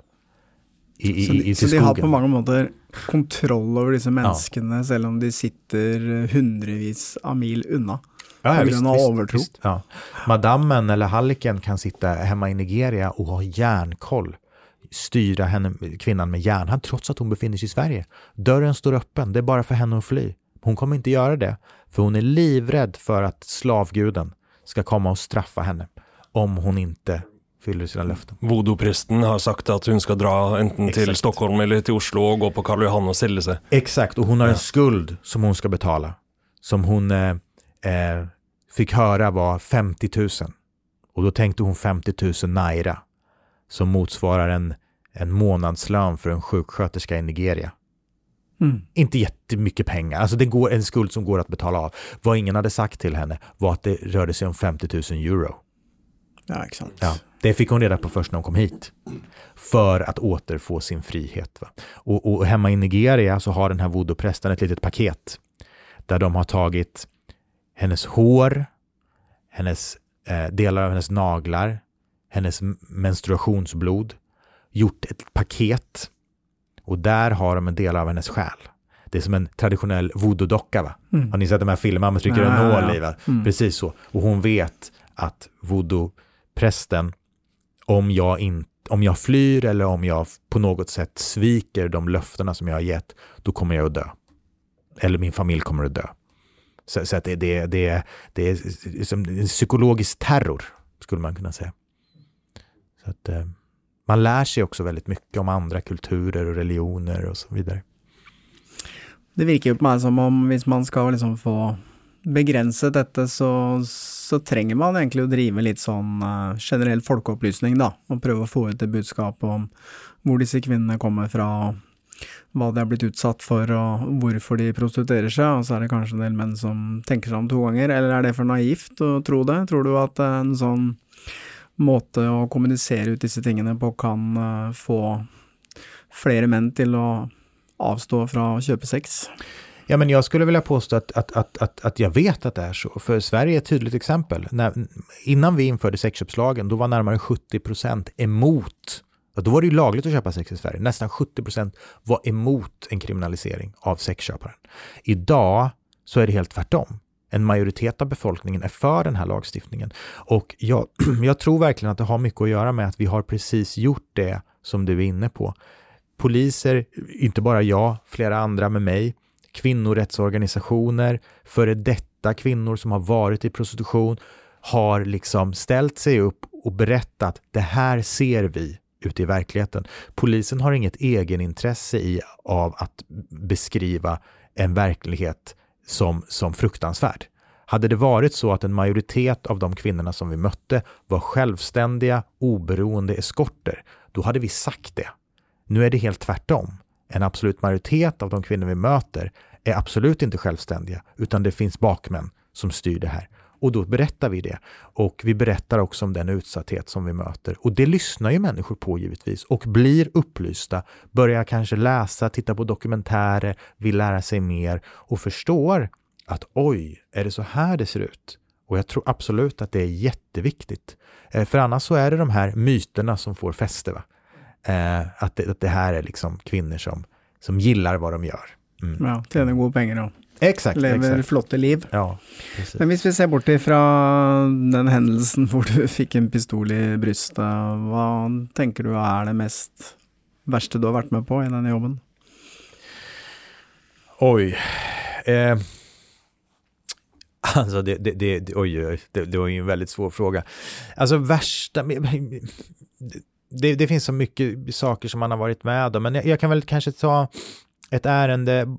I, i, så, i, så de har på många måter kontroll över dessa människorna, ja. även om de sitter hundrevis av mil undan. Ja, ja, visst, visst, visst, ja. Madammen eller halliken kan sitta hemma i Nigeria och ha järnkoll. Styra henne, kvinnan med järnhand trots att hon befinner sig i Sverige. Dörren står öppen, det är bara för henne att fly. Hon kommer inte göra det, för hon är livrädd för att slavguden ska komma och straffa henne om hon inte fyller sina löften. Voodoo-prästen har sagt att hon ska dra enten Exakt. till Stockholm eller till Oslo och gå på Karl Johan och sälja sig. Exakt, och hon har en skuld som hon ska betala. Som hon eh, eh, fick höra var 50 000. Och då tänkte hon 50 000 naira, som motsvarar en, en månadslön för en sjuksköterska i Nigeria. Mm. Inte jättemycket pengar, alltså det går en skuld som går att betala av. Vad ingen hade sagt till henne var att det rörde sig om 50 000 euro. Ja, sant. Ja, det fick hon reda på först när hon kom hit. För att återfå sin frihet. Va? Och, och hemma i Nigeria så har den här voodoo-prästen ett litet paket. Där de har tagit hennes hår, hennes eh, delar av hennes naglar, hennes menstruationsblod, gjort ett paket och där har de en del av hennes själ. Det är som en traditionell voodoo-docka. Mm. Har ni sett de här filmerna man trycker en nål i? Va? Mm. Precis så. Och hon vet att voodoo-prästen, om jag, in, om jag flyr eller om jag på något sätt sviker de löftena som jag har gett, då kommer jag att dö. Eller min familj kommer att dö. Så, så att det, det, det, det är som en psykologisk terror, skulle man kunna säga. Så att, eh, man lär sig också väldigt mycket om andra kulturer och religioner och så vidare. Det verkar ju på mig som om om man ska liksom få begränsa detta så, så tränger man egentligen att driva lite sån eh, generell folkupplysning då och pröva få ut det budskap om var dessa kvinnor kommer ifrån hva de er blitt utsatt for, og hvorfor de prostituerer seg. Og så er det kanskje en del menn som tenker seg om to ganger. Eller er det for naivt å tro det? Tror du at en sånn måte å kommunisere ut disse tingene på kan eh, få flere menn til å avstå fra å kjøpe sex? Ja, men jag skulle vilja påstå att, att, att, att, att jag vet att det är så. För Sverige är ett tydligt exempel. När, innan vi införde sexköpslagen, då var närmare 70 procent emot. Då var det ju lagligt att köpa sex i Sverige. Nästan 70 procent var emot en kriminalisering av sexköparen. Idag så är det helt tvärtom. En majoritet av befolkningen är för den här lagstiftningen. Och jag, jag tror verkligen att det har mycket att göra med att vi har precis gjort det som du är inne på. Poliser, inte bara jag, flera andra med mig, kvinnorättsorganisationer, före detta kvinnor som har varit i prostitution, har liksom ställt sig upp och berättat det här ser vi ute i verkligheten. Polisen har inget egenintresse i av att beskriva en verklighet som, som fruktansvärd. Hade det varit så att en majoritet av de kvinnorna som vi mötte var självständiga, oberoende eskorter, då hade vi sagt det. Nu är det helt tvärtom. En absolut majoritet av de kvinnor vi möter är absolut inte självständiga, utan det finns bakmän som styr det här. Och då berättar vi det. Och vi berättar också om den utsatthet som vi möter. Och det lyssnar ju människor på givetvis och blir upplysta, börjar kanske läsa, titta på dokumentärer, vill lära sig mer och förstår att oj, är det så här det ser ut? Och jag tror absolut att det är jätteviktigt. Eh, för annars så är det de här myterna som får fäste. Va? Eh, att, det, att det här är liksom kvinnor som, som gillar vad de gör. Mm. Ja, tjener går pengar og Exakt, lever exakt. flotte liv. Ja. Men hvis vi ser bort ifra den hendelsen hvor du fikk en pistol i brystet, hva tenker du er det mest verste du har vært med på i denne jobben? Oj. Eh, alltså det, det, det, det, oj, oj, det, det var ju en väldigt svår fråga. Alltså värsta, det, det finns så mycket saker som man har varit med om, men jag, jag kan väl kanske ta ett ärende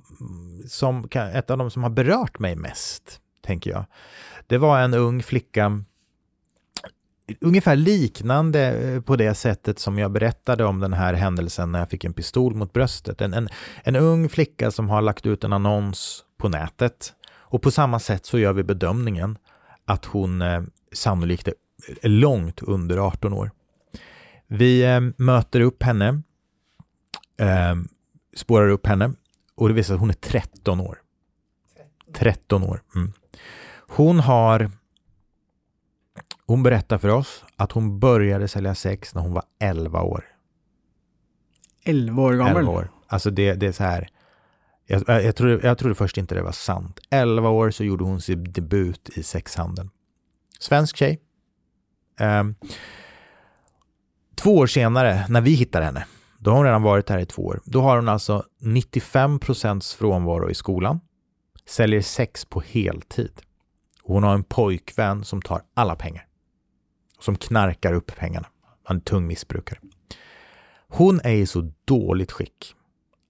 som, ett av de som har berört mig mest, tänker jag. Det var en ung flicka, ungefär liknande eh, på det sättet som jag berättade om den här händelsen när jag fick en pistol mot bröstet. En, en, en ung flicka som har lagt ut en annons på nätet. Och på samma sätt så gör vi bedömningen att hon eh, sannolikt är är långt under 18 år. Vi eh, möter upp henne, eh, spårar upp henne och det visar sig att hon är 13 år. 13 år. Mm. Hon har hon berättar för oss att hon började sälja sex när hon var 11 år. Elleve år gammel. 11 år. Alltså det, det är så här. Jag, jag, jag, trodde, jag trodde först inte det var sant. 11 år så gjorde hon sin debut i sexhandeln. Svensk tjej. Ehm, två år senare, när vi hittar henne, då har hon redan varit här i två år. Då har hon alltså 95 procents frånvaro i skolan, säljer sex på heltid. Och hon har en pojkvän som tar alla pengar. Som knarkar upp pengarna. Han är tung missbrukare. Hon är i så dåligt skick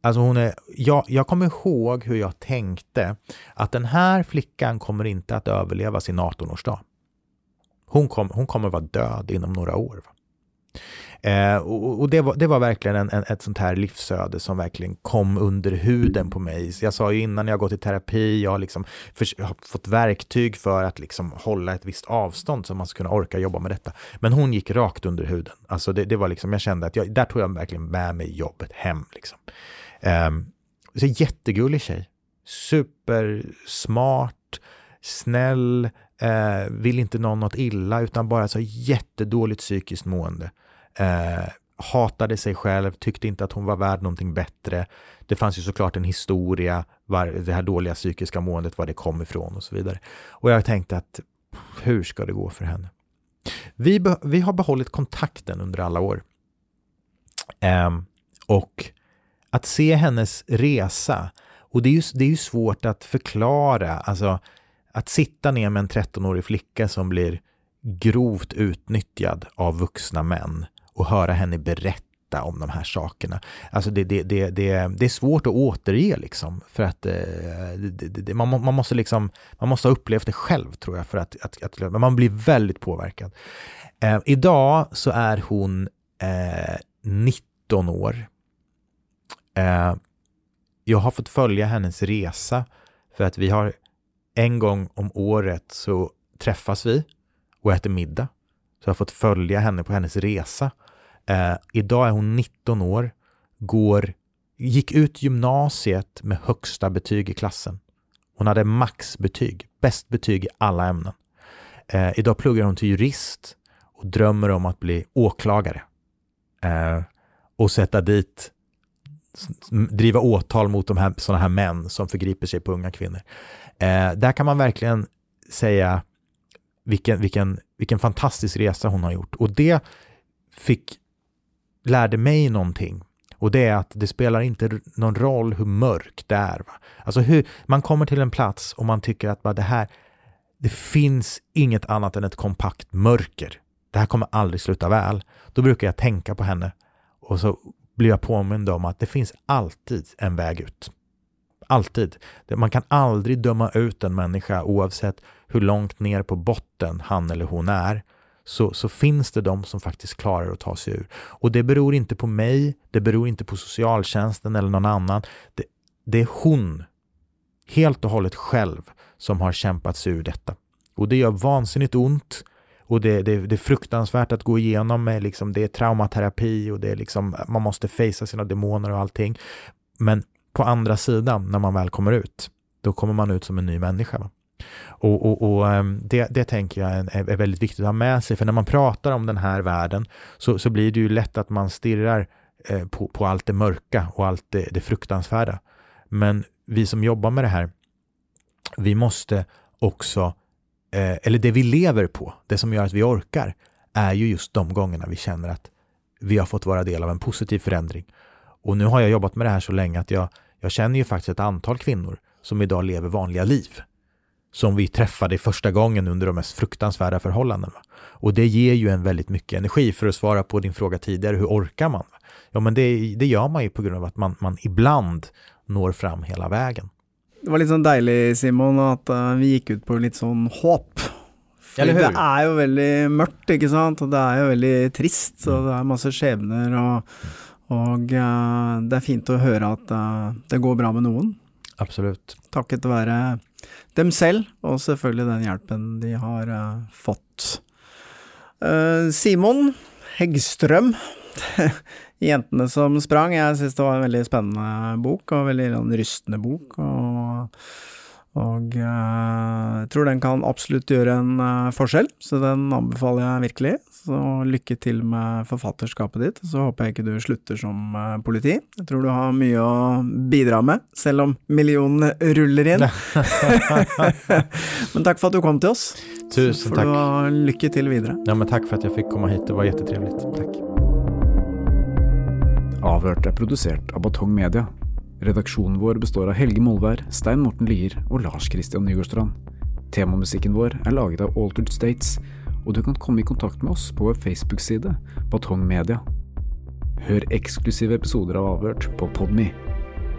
Alltså hon är, jag, jag kommer ihåg hur jag tänkte att den här flickan kommer inte att överleva sin 18-årsdag. Hon, kom, hon kommer vara död inom några år. Va? Eh, och, och det, var, det var verkligen en, en, ett sånt här livsöde som verkligen kom under huden på mig. Så jag sa ju innan jag gått i terapi, jag har, liksom för, jag har fått verktyg för att liksom hålla ett visst avstånd så man ska kunna orka jobba med detta. Men hon gick rakt under huden. Alltså det, det var liksom, jag kände att jag, där tog jag verkligen med mig jobbet hem. Liksom. Eh, så jättegullig tjej. Supersmart, snäll, eh, vill inte någon något illa utan bara så jättedåligt psykiskt mående. Eh, hatade sig själv, tyckte inte att hon var värd någonting bättre. Det fanns ju såklart en historia, var det här dåliga psykiska måendet, var det kom ifrån och så vidare. Och jag tänkte att hur ska det gå för henne? Vi, vi har behållit kontakten under alla år. Eh, och att se hennes resa, och det är ju, det är ju svårt att förklara, alltså att sitta ner med en 13-årig flicka som blir grovt utnyttjad av vuxna män och höra henne berätta om de här sakerna. Alltså det, det, det, det, det är svårt att återge liksom för att eh, det, man, man, måste liksom, man måste ha upplevt det själv tror jag för att, att, att men man blir väldigt påverkad. Eh, idag så är hon eh, 19 år. Eh, jag har fått följa hennes resa för att vi har en gång om året så träffas vi och äter middag. Så jag har fått följa henne på hennes resa. Eh, idag är hon 19 år, går, gick ut gymnasiet med högsta betyg i klassen. Hon hade maxbetyg, bäst betyg i alla ämnen. Eh, idag pluggar hon till jurist och drömmer om att bli åklagare. Eh, och sätta dit, driva åtal mot de här, sådana här män som förgriper sig på unga kvinnor. Eh, där kan man verkligen säga vilken, vilken, vilken fantastisk resa hon har gjort. Och det fick, lärde mig någonting. Och det är att det spelar inte någon roll hur mörkt det är. Va? Alltså hur, man kommer till en plats och man tycker att bara det här, det finns inget annat än ett kompakt mörker. Det här kommer aldrig sluta väl. Då brukar jag tänka på henne och så blir jag påmind om att det finns alltid en väg ut. Alltid. Man kan aldrig döma ut en människa oavsett hur långt ner på botten han eller hon är. Så, så finns det de som faktiskt klarar att ta sig ur. Och det beror inte på mig, det beror inte på socialtjänsten eller någon annan. Det, det är hon, helt och hållet själv, som har kämpat sig ur detta. Och det gör vansinnigt ont. Och det, det, det är fruktansvärt att gå igenom med liksom, det är traumaterapi och det är liksom, man måste fejsa sina demoner och allting. Men på andra sidan, när man väl kommer ut, då kommer man ut som en ny människa. Va? Och, och, och ehm, det, det, tänker jag är, är, väldigt viktigt att ha med sig, för när man pratar om den här världen så, så blir det ju lätt att man stirrar eh, på, på, allt det mörka och allt det, det fruktansvärda. Men vi som jobbar med det här, vi måste också, eh, eller det vi lever på, det som gör att vi orkar, är ju just de gångerna vi känner att vi har fått vara del av en positiv förändring. Och nu har jag jobbat med det här så länge att jag, jag känner ju faktiskt ett antal kvinnor som idag lever vanliga liv. Som vi träffade första gången under de mest fruktansvärda förhållandena. Och det ger ju en väldigt mycket energi. För att svara på din fråga tidigare, hur orkar man? Ja, men det, det gör man ju på grund av att man, man ibland når fram hela vägen. Det var lite sånn deilig, Simon, att uh, vi gick ut på lite sån hopp. For det är ju väldigt mörkt, ikke sant, och det är ju väldigt trist, och det är massa skjebner, och, och uh, det är fint att höra att uh, det går bra med någon. Absolut. Takket være dem selv, og selvfølgelig den hjelpen de har uh, fått. Uh, Simon Heggstrøm, 'Jentene som sprang', jeg synes det var en veldig spennende bok, og veldig en rystende bok. og og uh, jeg tror den kan absolutt gjøre en uh, forskjell, så den anbefaler jeg virkelig. Så lykke til med forfatterskapet ditt. Så håper jeg ikke du slutter som uh, politi. Jeg tror du har mye å bidra med, selv om millionene ruller inn. men takk for at du kom til oss. Tusen takk. Så får du lykke til videre. Ja, men takk for at jeg fikk komme hit. Det var jättetrevligt. Takk. Avhørt er produsert av Batong Media. Redaksjonen vår består av Helge Molvær, Stein Morten Lier og Lars Christian Nygårdstrand. Temamusikken vår er laget av Altered States, og du kan komme i kontakt med oss på vår Facebook-side Batong Media. Hør eksklusive episoder av Avhørt på Podme.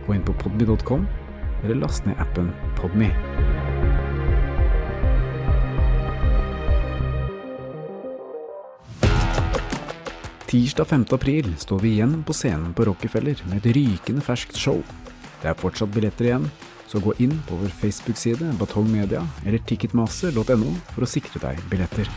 Gå inn på podme.com, eller last ned appen Podme. Tirsdag 5. april står vi igjen på scenen på Rockefeller med et rykende ferskt show. Det er fortsatt billetter igjen, så gå in på vår Facebook-sida Batong Media eller ticketmaster.no för att säkra dig biljetter.